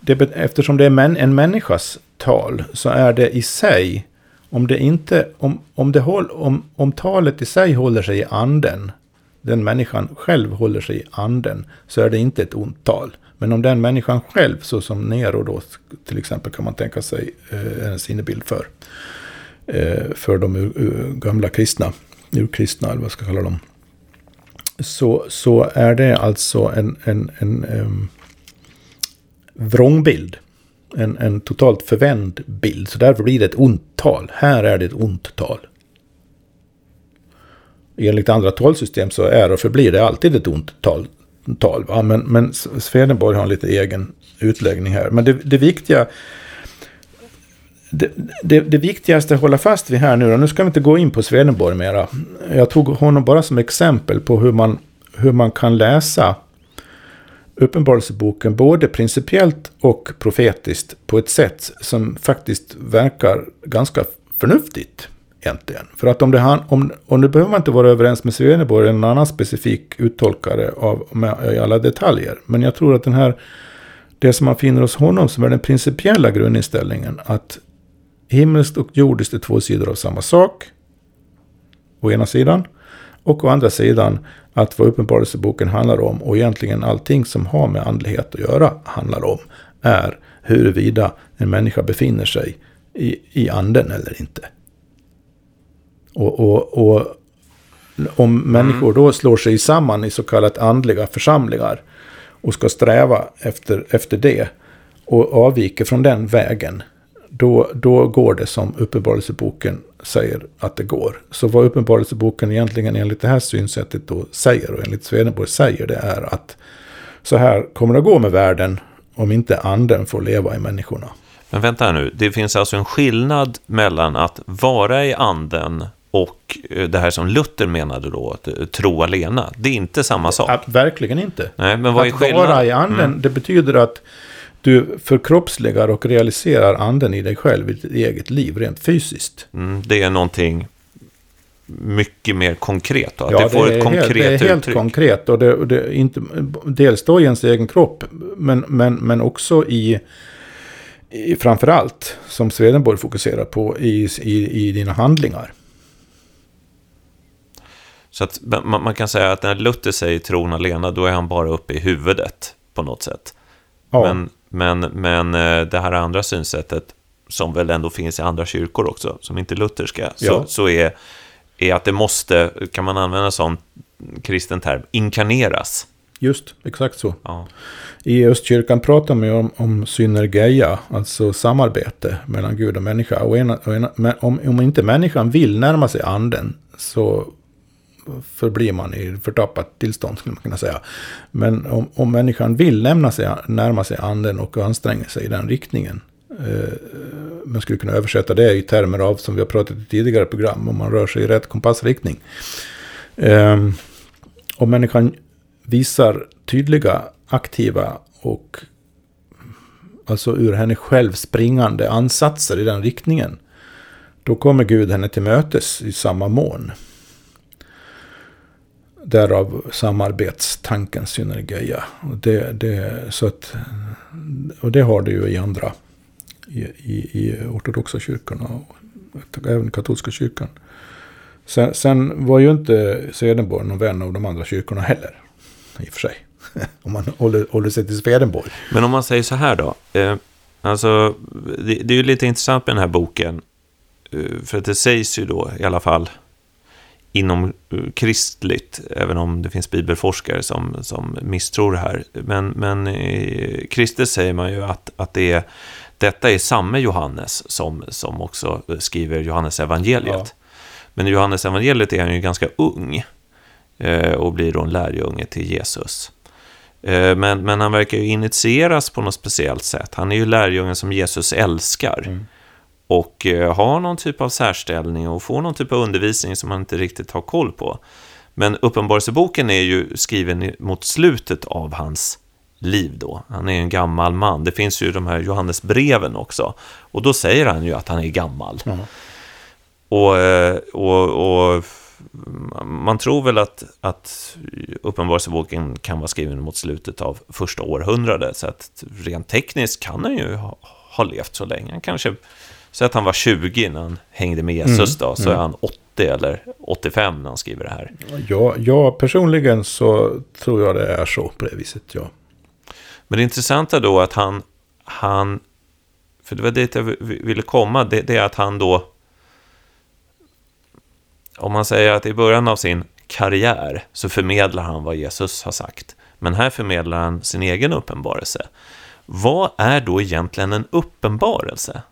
det, eftersom det är män, en människas tal så är det i sig, om det inte, om, om, det håll, om, om talet i sig håller sig i anden, den människan själv håller sig i anden, så är det inte ett ont tal. Men om den människan själv, så som Nero då till exempel kan man tänka sig eh, en sinnebild för, eh, för de gamla kristna, urkristna eller vad jag ska kalla dem, så, så är det alltså en, en, en en vrångbild. En, en totalt förvänd bild. Så därför blir det ett ont tal. Här är det ett ont tal. Enligt andra talsystem så är och förblir det alltid ett ont tal. tal va? Men, men Swedenborg har en lite egen utläggning här. Men det, det viktiga... Det, det, det viktigaste att hålla fast vid här nu, och nu ska vi inte gå in på Swedenborg mera. Jag tog honom bara som exempel på hur man, hur man kan läsa Uppenbarelseboken både principiellt och profetiskt på ett sätt som faktiskt verkar ganska förnuftigt egentligen. För att om det, han, om, och nu behöver man inte vara överens med Swedenborg eller någon annan specifik uttolkare av med, i alla detaljer. Men jag tror att den här, det som man finner hos honom som är den principiella grundinställningen att himmelskt och jordiskt är två sidor av samma sak. Å ena sidan. Och å andra sidan att vad Uppenbarelseboken handlar om och egentligen allting som har med andlighet att göra handlar om är huruvida en människa befinner sig i, i anden eller inte. Och, och, och om människor då slår sig samman i så kallat andliga församlingar och ska sträva efter, efter det och avviker från den vägen, då, då går det som Uppenbarelseboken säger att det går. Så vad Uppenbarelseboken egentligen enligt det här synsättet då säger och enligt Swedenborg säger det är att så här kommer det att gå med världen om inte anden får leva i människorna. Men vänta här nu, det finns alltså en skillnad mellan att vara i anden och eh, det här som Luther menade då, att eh, tro alena. Det är inte samma sak. Ja, verkligen inte. Nej, men vad är att vara skillnaden? i anden, det betyder att du förkroppsligar och realiserar anden i dig själv i ditt eget liv, rent fysiskt. Mm, det är någonting mycket mer konkret då, att Ja, det får ett är konkret helt, det är helt uttryck. konkret. Och det, det inte, dels då i ens egen kropp, men, men, men också i, i framförallt, som Swedenborg fokuserar på, i, i, i dina handlingar. Så att man, man kan säga att när Luther säger tron alena, då är han bara uppe i huvudet på något sätt. Ja, Men, men, men eh, det här andra synsättet, som väl ändå finns i andra kyrkor också, som inte är lutherska, så, Ja. så är, är att det måste, kan man använda en sån kristen term, inkarneras. just exakt så. Ja. I Östkyrkan pratar man ju om, om synergeia, alltså samarbete mellan Gud och människa. Och ena, och ena, men om, om inte människan vill närma sig anden så förblir man i förtappat tillstånd skulle man kunna säga. Men om, om människan vill lämna sig, närma sig anden och anstränga sig i den riktningen. Eh, man skulle kunna översätta det i termer av, som vi har pratat i tidigare program, om man rör sig i rätt kompassriktning. Eh, om människan visar tydliga, aktiva och alltså ur henne själv springande ansatser i den riktningen. Då kommer Gud henne till mötes i samma mån. Därav samarbetstanken synergeia. Och det, det, så att, och det har det ju i andra, i, i, i ortodoxa kyrkorna och även katolska kyrkan. Sen, sen var ju inte Swedenborg någon vän av de andra kyrkorna heller. I och för sig. Om man håller, håller sig till Swedenborg. Men om man säger så här då, eh, alltså det, det är ju lite intressant med den här boken, eh, för att det sägs ju då i alla fall inom eh, kristligt, även om det finns bibelforskare som, som misstror det här. Men, men i kristet säger man ju att, att det är, detta är samme Johannes som, som också skriver Johannes evangeliet. Ja. Men i Johannes evangeliet är han ju ganska ung eh, och blir då en lärjunge till Jesus. Eh, men, men han verkar ju initieras på något speciellt sätt. Han är ju lärjungen som Jesus älskar. Mm. Och eh, har någon typ av särställning och får någon typ av undervisning som man inte riktigt har koll på. Men Uppenbarelseboken är ju skriven mot slutet av hans liv då. Han är en gammal man. Det finns ju de här Johannesbreven också. Och då säger han ju att han är gammal. Mm. Och, eh, och, och man tror väl att, att Uppenbarelseboken kan vara skriven mot slutet av första århundradet. Så att rent tekniskt kan han ju ha, ha levt så länge. Han kanske, så att han var 20 när han hängde med Jesus mm, då, så mm. är han 80 eller 85 när han skriver det här. Ja, ja, personligen så tror jag det är så på det viset, ja. Men det intressanta då att han, han för det var dit jag ville komma, det, det är att han då om man säger att i början av sin karriär så förmedlar han vad Jesus har sagt. Men här förmedlar han sin egen uppenbarelse. Vad är då egentligen en uppenbarelse?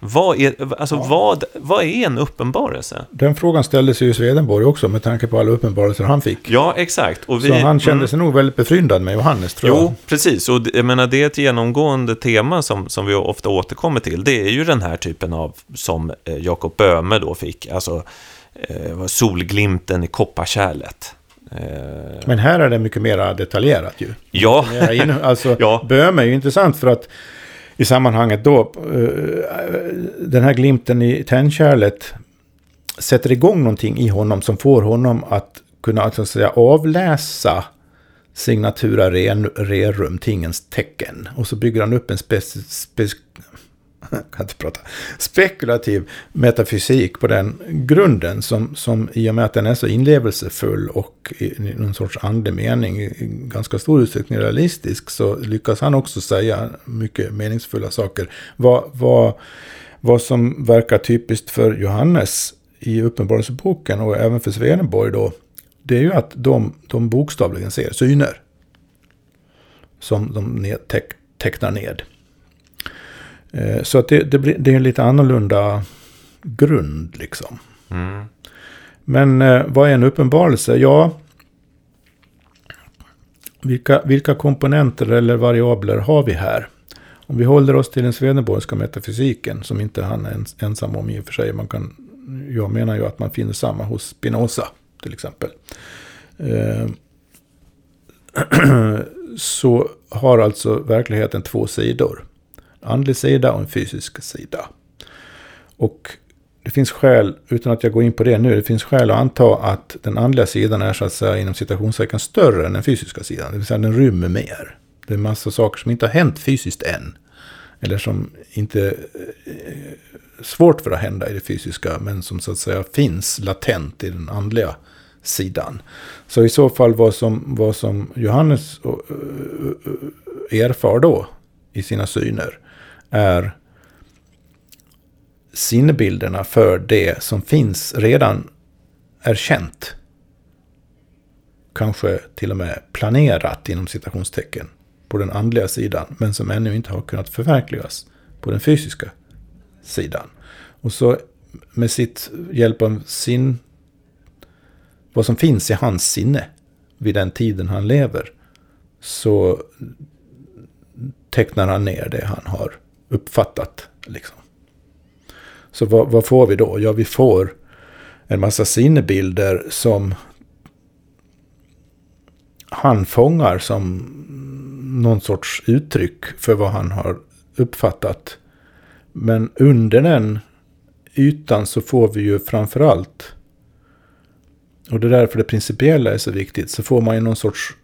Vad är, alltså ja. vad, vad är en uppenbarelse? Den frågan ställdes ju i Swedenborg också med tanke på alla uppenbarelser han fick. Ja, exakt. Och vi, Så han kände mm. sig mm. nog väldigt befryndad med Johannes, tror jo, jag. Jo, precis. Och jag menar, det är ett genomgående tema som, som vi ofta återkommer till. Det är ju den här typen av, som eh, Jakob Böhme då fick, alltså eh, solglimten i kopparkärlet. Eh, Men här är det mycket mer detaljerat ju. Ja. Alltså, ja. Böhme är ju intressant för att i sammanhanget då, eh, den här glimten i tändkärlet sätter igång någonting i honom som får honom att kunna alltså säga, avläsa signatura rerum, tingens tecken. Och så bygger han upp en spec, spec, kan inte prata, spekulativ metafysik på den grunden som, som i och med att den är så inlevelsefull och i någon sorts andemening i ganska stor utsträckning realistisk så lyckas han också säga mycket meningsfulla saker. Vad, vad, vad som verkar typiskt för Johannes i Uppenbarelseboken och även för Swedenborg då det är ju att de, de bokstavligen ser syner som de tecknar ned. Eh, så att det, det, blir, det är en lite annorlunda grund liksom. Mm. Men eh, vad är en uppenbarelse? Ja, vilka, vilka komponenter eller variabler har vi här? Om vi håller oss till den Swedenborgska metafysiken, som inte han är ensam om i och för sig. Man kan, jag menar ju att man finner samma hos Spinoza, till exempel. Eh, så har alltså verkligheten två sidor andlig sida och en fysisk sida. Och det finns skäl, utan att jag går in på det nu, det finns skäl att anta att den andliga sidan är så att säga inom citationstecken större än den fysiska sidan. Det vill säga den rymmer mer. Det är massa saker som inte har hänt fysiskt än. Eller som inte är svårt för att hända i det fysiska, men som så att säga finns latent i den andliga sidan. Så i så fall vad som, vad som Johannes eh, eh, erfar då i sina syner är sinnebilderna för det som finns redan är känt. Kanske till och med planerat inom citationstecken på den andliga sidan. Men som ännu inte har kunnat förverkligas på den fysiska sidan. Och så med sitt hjälp av sin, vad som finns i hans sinne vid den tiden han lever. Så tecknar han ner det han har uppfattat. Liksom. Så vad, vad, får vi då? Ja, vi får en massa sinnebilder som han fångar som någon sorts uttryck för vad han har uppfattat. Men under den ytan så får vi ju framförallt, och det är därför det principiella är så viktigt, så får man ju någon sorts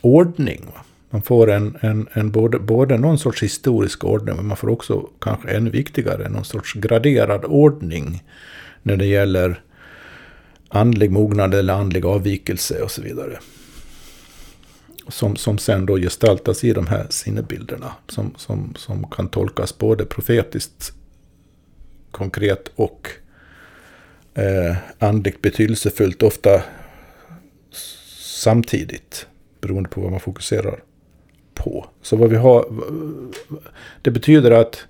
ordning. Va? Man får en, en, en både, både någon sorts historisk ordning, men man får också, kanske ännu viktigare, någon sorts graderad ordning när det gäller andlig mognad eller andlig avvikelse och så vidare. Som, som sen då gestaltas i de här sinnebilderna. Som, som, som kan tolkas både profetiskt konkret och eh, andligt betydelsefullt. Ofta samtidigt. Beroende på vad man fokuserar på. Så vad vi har. Det betyder att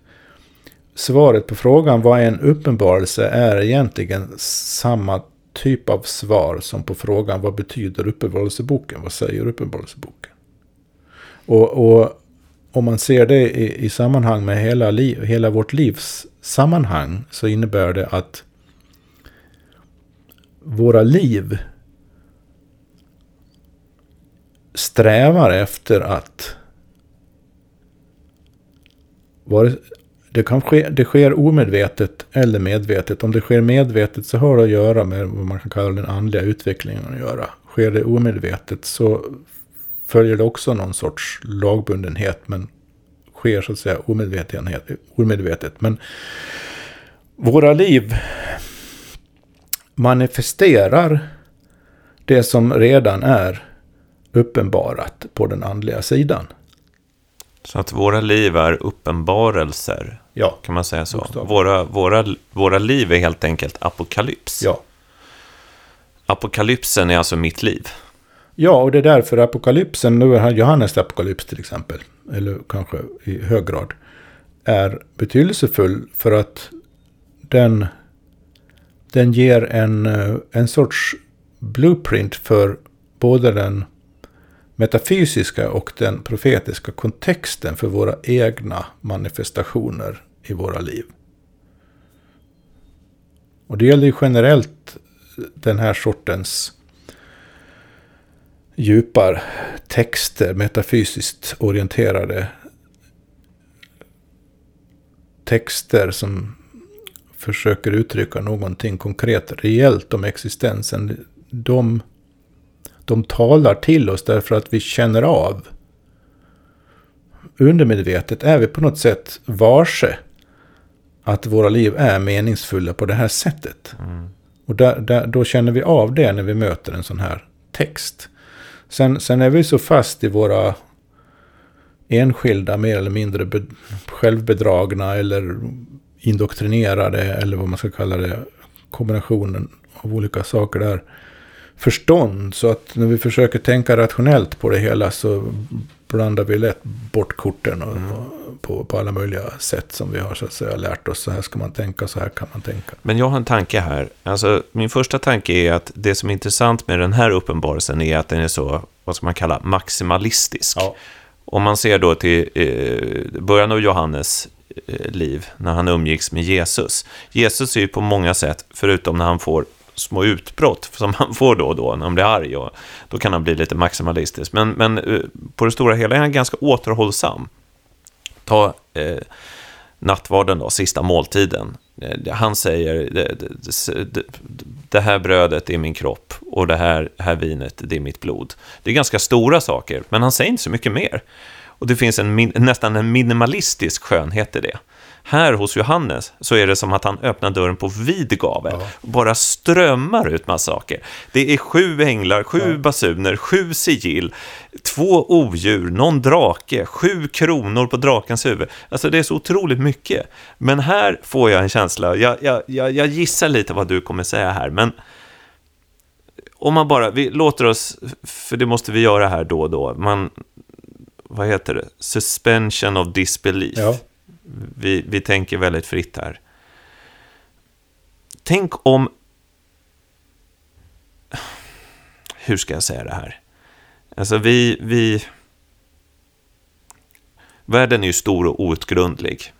svaret på frågan vad är en uppenbarelse är egentligen samma typ av svar som på frågan vad betyder uppenbarelseboken? Vad säger uppenbarelseboken? Och, och om man ser det i, i sammanhang med hela, liv, hela vårt livs sammanhang så innebär det att våra liv strävar efter att det, kan ske, det sker omedvetet eller medvetet. Om det sker medvetet så har det att göra med vad man kan kalla den andliga utvecklingen att göra. Sker det omedvetet så följer det också någon sorts lagbundenhet. Men sker så att säga omedvetet. Men våra liv manifesterar det som redan är uppenbarat på den andliga sidan. Så att våra liv är uppenbarelser, ja, kan man säga så? Våra, våra, våra liv är helt enkelt apokalyps. Ja. Apokalypsen är alltså mitt liv. Ja, och det är därför apokalypsen, nu är Johannes apokalyps till exempel, eller kanske i hög grad, är betydelsefull för att den, den ger en, en sorts blueprint för både den metafysiska och den profetiska kontexten för våra egna manifestationer i våra liv. Och det gäller ju generellt den här sortens djupar texter, metafysiskt orienterade texter som försöker uttrycka någonting konkret, reellt om existensen. De de talar till oss därför att vi känner av. Undermedvetet är vi på något sätt varse att våra liv är meningsfulla på det här sättet. Mm. Och där, där, då känner vi av det när vi möter en sån här text. Sen, sen är vi så fast i våra enskilda, mer eller mindre be, självbedragna eller indoktrinerade, eller vad man ska kalla det, kombinationen av olika saker där förstånd. Så att när vi försöker tänka rationellt på det hela så blandar vi lätt bort korten och, mm. på, på alla möjliga sätt som vi har så att säga lärt oss. Så här ska man tänka, så här kan man tänka. Men jag har en tanke här. Alltså, min första tanke är att det som är intressant med den här uppenbarelsen är att den är så, vad ska man kalla, maximalistisk. Ja. Om man ser då till eh, början av Johannes eh, liv, när han umgicks med Jesus. Jesus är ju på många sätt, förutom när han får små utbrott som han får då och då när han blir arg. Och då kan han bli lite maximalistisk. Men, men eh, på det stora hela är han ganska återhållsam. Ta eh, nattvarden då, sista måltiden. Eh, han säger, det, det, det, här brödet är min kropp och det här, här vinet, det är mitt blod. Det är ganska stora saker, men han säger inte så mycket mer. Och det finns en, nästan en minimalistisk skönhet i det. Här hos Johannes så är det som att han öppnar dörren på vid gavel ja. bara strömmar ut massa saker. Det är sju änglar, sju ja. basuner, sju sigill, två odjur, någon drake, sju kronor på drakens huvud. Alltså det är så otroligt mycket. Men här får jag en känsla, jag, jag, jag, jag gissar lite vad du kommer säga här, men om man bara, vi låter oss, för det måste vi göra här då och då, man, vad heter det, suspension of disbelief. Ja. Vi, vi tänker väldigt fritt här. Tänk om... Hur ska jag säga det här? Alltså vi... vi... Världen är ju stor och outgrundlig.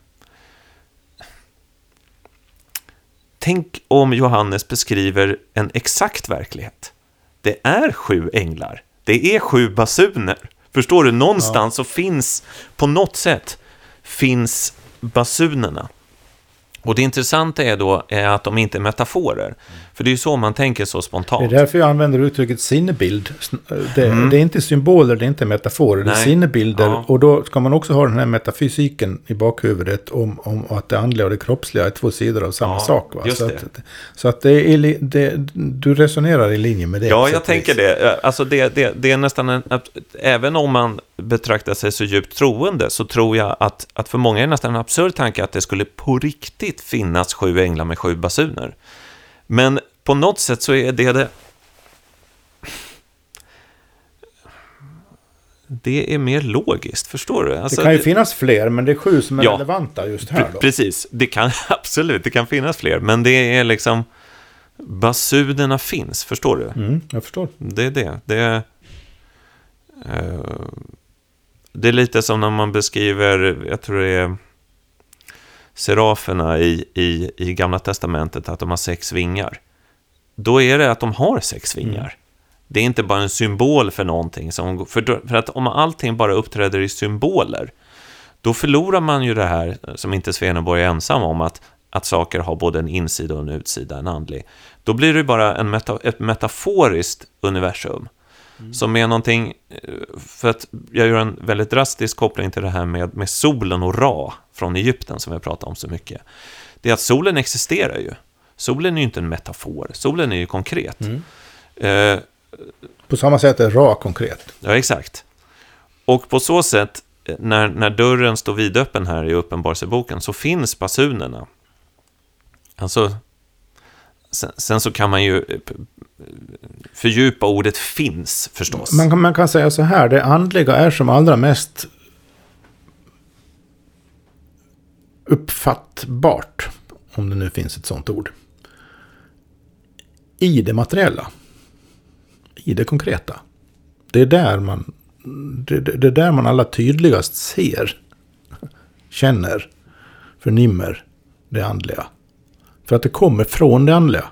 Tänk om Johannes beskriver en exakt verklighet. Det är sju änglar. Det är sju basuner. Förstår du? Någonstans ja. så finns, på något sätt, finns basunerna. Och det intressanta är då är att de inte är metaforer. För det är ju så man tänker så spontant. Det är därför jag använder uttrycket sinnebild. Det, mm. det är inte symboler, det är inte metaforer, det är sinnebilder. Ja. Och då ska man också ha den här metafysiken i bakhuvudet om, om att det andliga och det kroppsliga är två sidor av samma ja, sak. Va? Så, att, så att det är, det, du resonerar i linje med det. Ja, jag tänker det. Alltså det, det, det är nästan en... Att, även om man betraktar sig så djupt troende så tror jag att, att för många är det nästan en absurd tanke att det skulle på riktigt riktigt finnas sju änglar med sju basuner. Men på något sätt så är det det... Det är mer logiskt, förstår du? Alltså, det kan ju finnas fler, men det är sju som är Ja. relevanta just här då. Precis, det kan absolut, det kan finnas fler, men det är liksom... Basunerna finns, förstår du? Mm, jag förstår. Det är det. Det är, eh, det är lite som när man beskriver, jag tror det är seraferna i, i, i Gamla Testamentet, att de har sex vingar. Då är det att de har sex vingar. Det är inte bara en symbol för någonting. Som, för, för att om allting bara uppträder i symboler, då förlorar man ju det här som inte Swedenborg är ensam om, att, att saker har både en insida och en utsida, en andlig. Då blir det bara en meta, ett metaforiskt universum. Som är någonting, eh, för att jag gör en väldigt drastisk koppling till det här med, med solen och Ra från Egypten som vi pratar om så mycket. Det är att solen existerar ju. Solen är ju inte en metafor, solen är ju konkret. Eh, På samma sätt är Ra konkret. Ja, exakt. Och på så sätt, eh, när, när dörren står vidöppen här i Uppenbarelseboken, så finns basunerna. Alltså, sen, sen så kan man ju eh, fördjupa ordet finns, förstås. Man kan, man kan säga så här, det andliga är som allra mest uppfattbart, om det nu finns ett sånt ord, i det materiella. I det konkreta. Det är där man, det, det, det är där man allra tydligast ser, känner, förnimmer det andliga. För att det kommer från det andliga.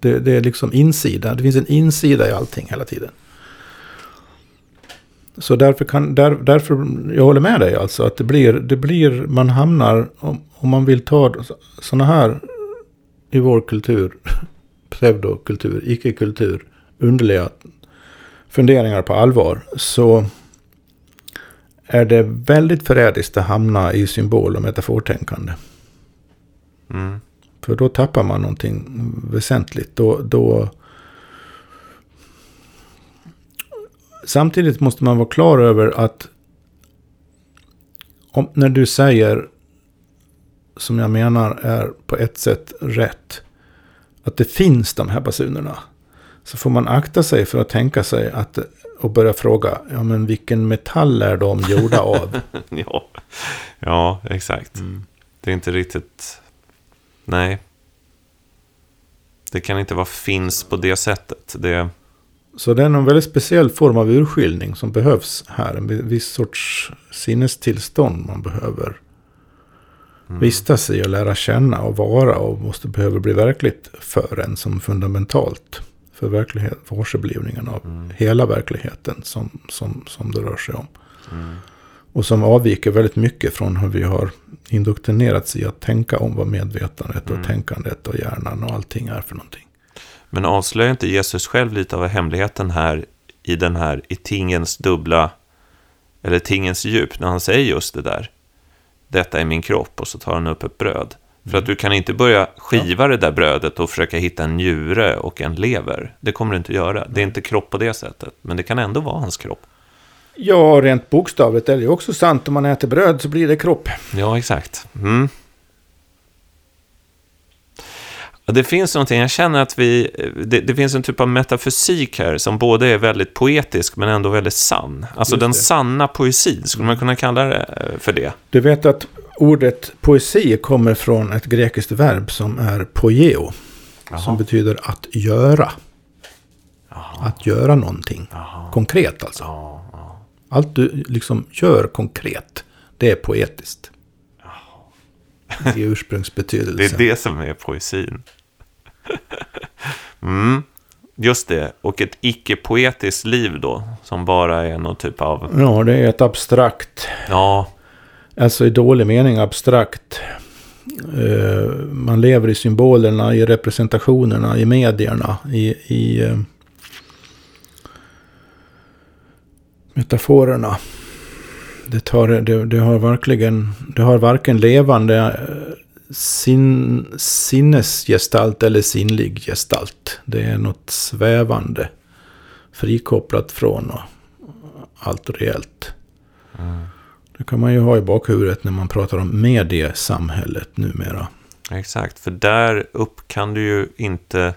Det, det är liksom insida. Det finns en insida i allting hela tiden. Så därför kan, där, därför, jag håller med dig alltså, att det blir, det blir man hamnar, om, om man vill ta sådana här i vår kultur, pseudokultur, icke-kultur, underliga funderingar på allvar, så är det väldigt förrädiskt att hamna i symbol och metafortänkande. Mm. För då tappar man någonting väsentligt. Då, då... Samtidigt måste man vara klar över att om, när du säger, som jag menar är på ett sätt rätt, att det finns de här basunerna. Så får man akta sig för att tänka sig att och börja fråga, ja men vilken metall är de gjorda av? ja. ja, exakt. Det är inte riktigt... Nej. Det kan inte vara finns på det sättet. Det... Så det är en väldigt speciell form av urskiljning som behövs här. En viss sorts sinnestillstånd man behöver vistas i och lära känna och vara och måste behöver bli verkligt för en som fundamentalt för verklighet, varseblivningen av hela verkligheten som, som, som det rör sig om. Och som avviker väldigt mycket från hur vi har indoktrinerats i att tänka om vad medvetandet och tänkandet och hjärnan och allting är för någonting. Men avslöjar inte Jesus själv lite av hemligheten här i den här i tingens dubbla, eller tingens djup, när han säger just det där. Detta är min kropp och så tar han upp ett bröd. För att du kan inte börja skiva det där brödet och försöka hitta en njure och en lever. Det kommer du inte göra. Det är inte kropp på det sättet. Men det kan ändå vara hans kropp. Ja, rent bokstavligt är det ju också sant. Om man äter bröd så blir det kropp. Ja, exakt. Mm. Det finns någonting, jag känner att vi, det, det finns en typ av metafysik här som både är väldigt poetisk men ändå väldigt sann. Alltså den sanna poesin, skulle man kunna kalla det eh, för det? Du vet att ordet poesi kommer från ett grekiskt verb som är poieo. Som betyder att göra. Att göra någonting. Konkret alltså. Allt du liksom gör konkret, det är poetiskt. I ursprungsbetydelsen. Det är det som är poesin. Mm, just det, och ett icke-poetiskt liv då, som bara är någon typ av, Ja, det är ett abstrakt, ja, alltså i dålig mening abstrakt. Eh, man lever i symbolerna, i representationerna, i medierna, i, i eh, metaforerna. Det, tar, det, det har verkligen, det har varken levande eh, sin, sinnesgestalt eller sinnlig gestalt. Det är något svävande, frikopplat från och allt reellt. Det kan man ju ha i bakhuvudet när man pratar om mediesamhället numera. Exakt, för där upp kan du ju inte...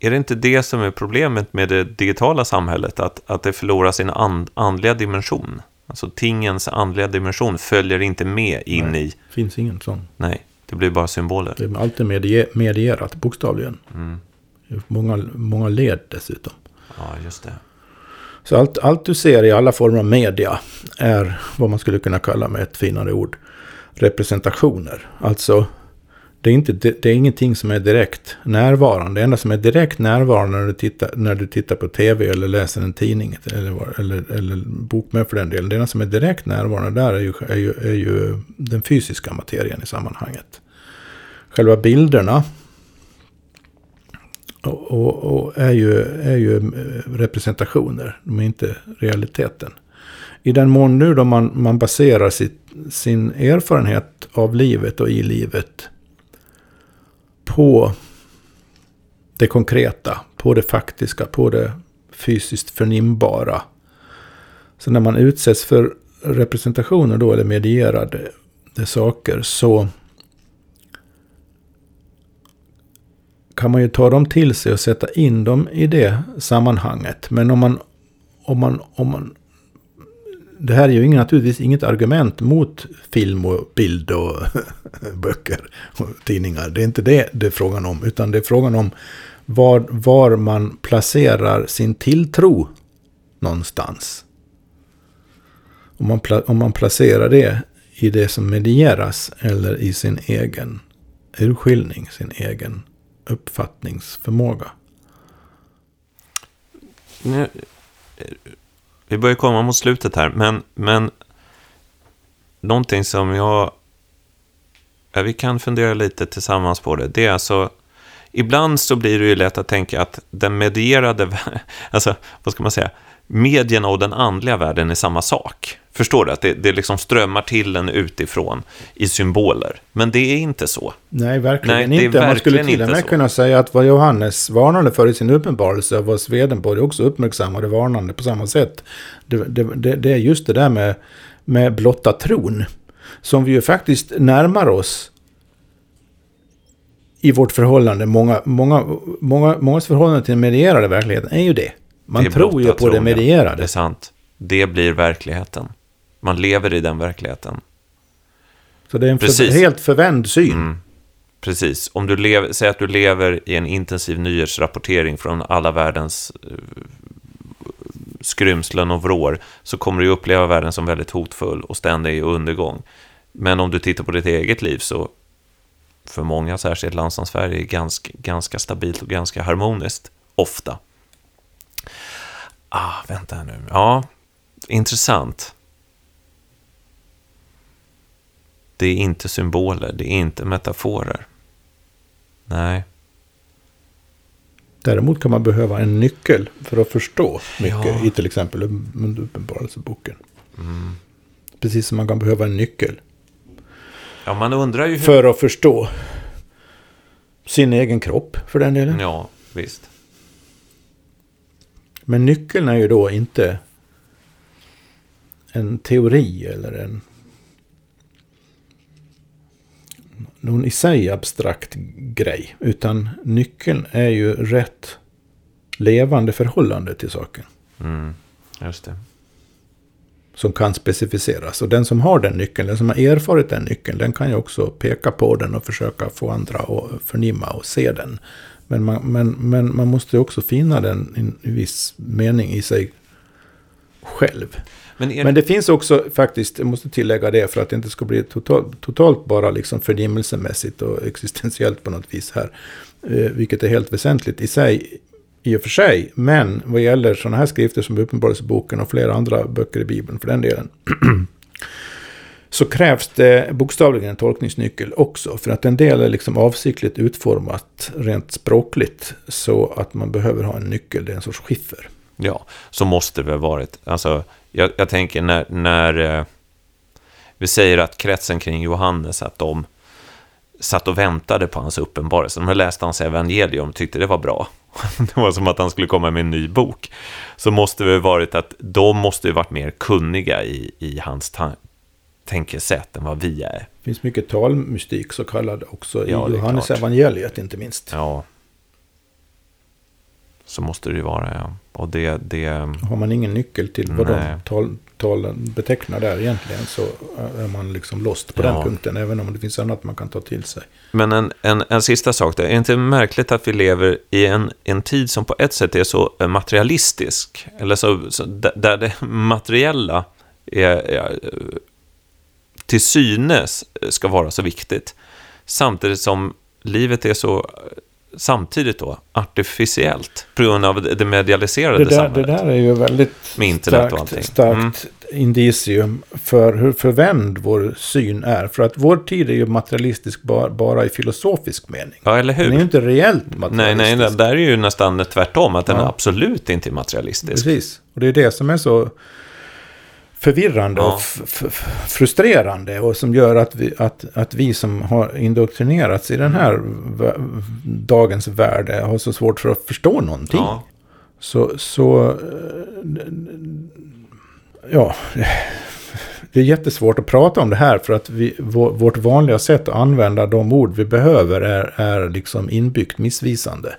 Är det inte det som är problemet med det digitala samhället? Att, att det förlorar sin and, andliga dimension? Alltså tingens andliga dimension följer inte med in Nej, i... Det finns ingen sån. Nej, det blir bara symboler. Det är alltid medie- medierat, bokstavligen. Mm. Många, många led dessutom. Ja, just det. Så allt, allt du ser i alla former av media är vad man skulle kunna kalla med ett finare ord representationer. Alltså det är, inte, det, det är ingenting som är direkt närvarande. Det enda som är direkt närvarande när du tittar, när du tittar på tv eller läser en tidning eller, eller, eller bok med för den delen. Det enda som är direkt närvarande där är ju, är ju, är ju den fysiska materien i sammanhanget. Själva bilderna och, och, och är, ju, är ju eh, representationer, de är inte realiteten. I den mån nu då man, man baserar sitt, sin erfarenhet av livet och i livet på det konkreta, på det faktiska, på det fysiskt förnimbara. Så när man utsätts för representationer då, eller medierade det saker, så kan man ju ta dem till sig och sätta in dem i det sammanhanget. Men om man, om man, om man det här är ju naturligtvis inget argument mot film och bild och böcker och tidningar. Det är inte det det är frågan om. Utan det är frågan om var, var man placerar sin tilltro någonstans. Om man, om man placerar det i det som medieras eller i sin egen urskiljning, sin egen uppfattningsförmåga. Nej vi börjar komma mot slutet här, men, men någonting som jag... Ja, vi kan fundera lite tillsammans på det. Det är alltså... Ibland så blir det ju lätt att tänka att den medierade... Alltså, vad ska man säga? Medierna och den andliga världen är samma sak. Förstår du? Att det, det liksom strömmar till en utifrån i symboler. Men det är inte så. Nej, verkligen Nej, det inte. Man skulle verkligen till och med kunna säga att vad Johannes varnade för i sin uppenbarelse var Swedenborg också uppmärksammade varnande på samma sätt. Det, det, det, det är just det där med, med blotta tron. Som vi ju faktiskt närmar oss i vårt förhållande. Många, många, många, mångas förhållande till den medierade verkligheten är ju det. Man Det tror ju på det tron, ja. medierade. Det är sant. Det blir verkligheten. Man lever i den verkligheten. Så det är en för, helt förvänd syn. Mm. Precis. Om du lever, säg att du lever i en intensiv nyhetsrapportering från alla världens eh, skrymslen och vrår, så kommer du uppleva världen som väldigt hotfull och ständig undergång. Men om du tittar på ditt eget liv så, för många, särskilt land som Sverige, är ganska, ganska stabilt och ganska harmoniskt, ofta. Ah, vänta här nu. Ja, intressant. Det är inte symboler, det är inte metaforer. Nej. Däremot kan man behöva en nyckel för att förstå mycket Ja. i till exempel upp- Uppenbarelseboken. Mm. Precis som man kan behöva en nyckel Ja, man undrar ju hur... för att förstå sin egen kropp för den delen. Ja, visst. Men nyckeln är ju då inte en teori eller en någon i sig abstrakt grej. Utan nyckeln är ju rätt levande förhållande till saken. Mm, just det. som kan specificeras. Och den som har den nyckeln, den som har erfarit den nyckeln, den kan ju också peka på den och försöka få andra att förnimma och se den. Men man, men, men man måste också finna den i en viss mening i sig själv. Men, är Men det finns också faktiskt, jag måste tillägga det för att det inte ska bli totalt, totalt bara liksom förnimmelsemässigt och existentiellt på något vis här. Eh, vilket är helt väsentligt i sig, i och för sig. Men vad gäller sådana här skrifter som Uppenbarelseboken och flera andra böcker i Bibeln för den delen. så krävs det bokstavligen en tolkningsnyckel också. För att en del är liksom avsiktligt utformat rent språkligt. Så att man behöver ha en nyckel, det är en sorts skiffer. Ja, så måste det väl varit. Alltså, jag, jag tänker när, när eh, vi säger att kretsen kring Johannes, att de satt och väntade på hans uppenbarelse. De läste läst hans evangelium och tyckte det var bra. Det var som att han skulle komma med en ny bok. Så måste det ha varit att de måste ju varit mer kunniga i, i hans tänkesätt än vad vi är. Det finns mycket talmystik så kallad också Ja, i Johannes evangeliet inte minst. Ja. Så måste det ju vara, ja. Och det, det... Har man ingen nyckel till vad Nej. de tal, talen betecknar där egentligen så är man liksom lost på Ja. den punkten. Även om det finns annat man kan ta till sig. Men en, en, en sista sak då. Är det inte märkligt att vi lever i en, en tid som på ett sätt är så eh, materialistisk? Eller så, så där där det materiella är, är, till synes ska vara så viktigt. Samtidigt som livet är så, eh, samtidigt då, artificiellt. På grund av det medialiserade Det där, det samhället. där är ju väldigt Med och allting. starkt, starkt indicium för hur förvänd vår syn är. För att vår tid är ju materialistisk bara, bara i filosofisk mening. Ja, eller Den är ju hur? inte reellt Nej, materialistisk. nej, det där är ju nästan tvärtom, att den Ja. absolut inte är materialistisk. Precis. Och det är det som är så förvirrande Ja. och frustrerande. Och som gör att vi, att, att vi som har indoktrinerats i den här dagens värld har så svårt för att förstå någonting. Ja. Så, så eh, ja, det är jättesvårt att prata om det här för att vi, vår, vårt vanliga sätt att använda de ord vi behöver är, är liksom inbyggt missvisande.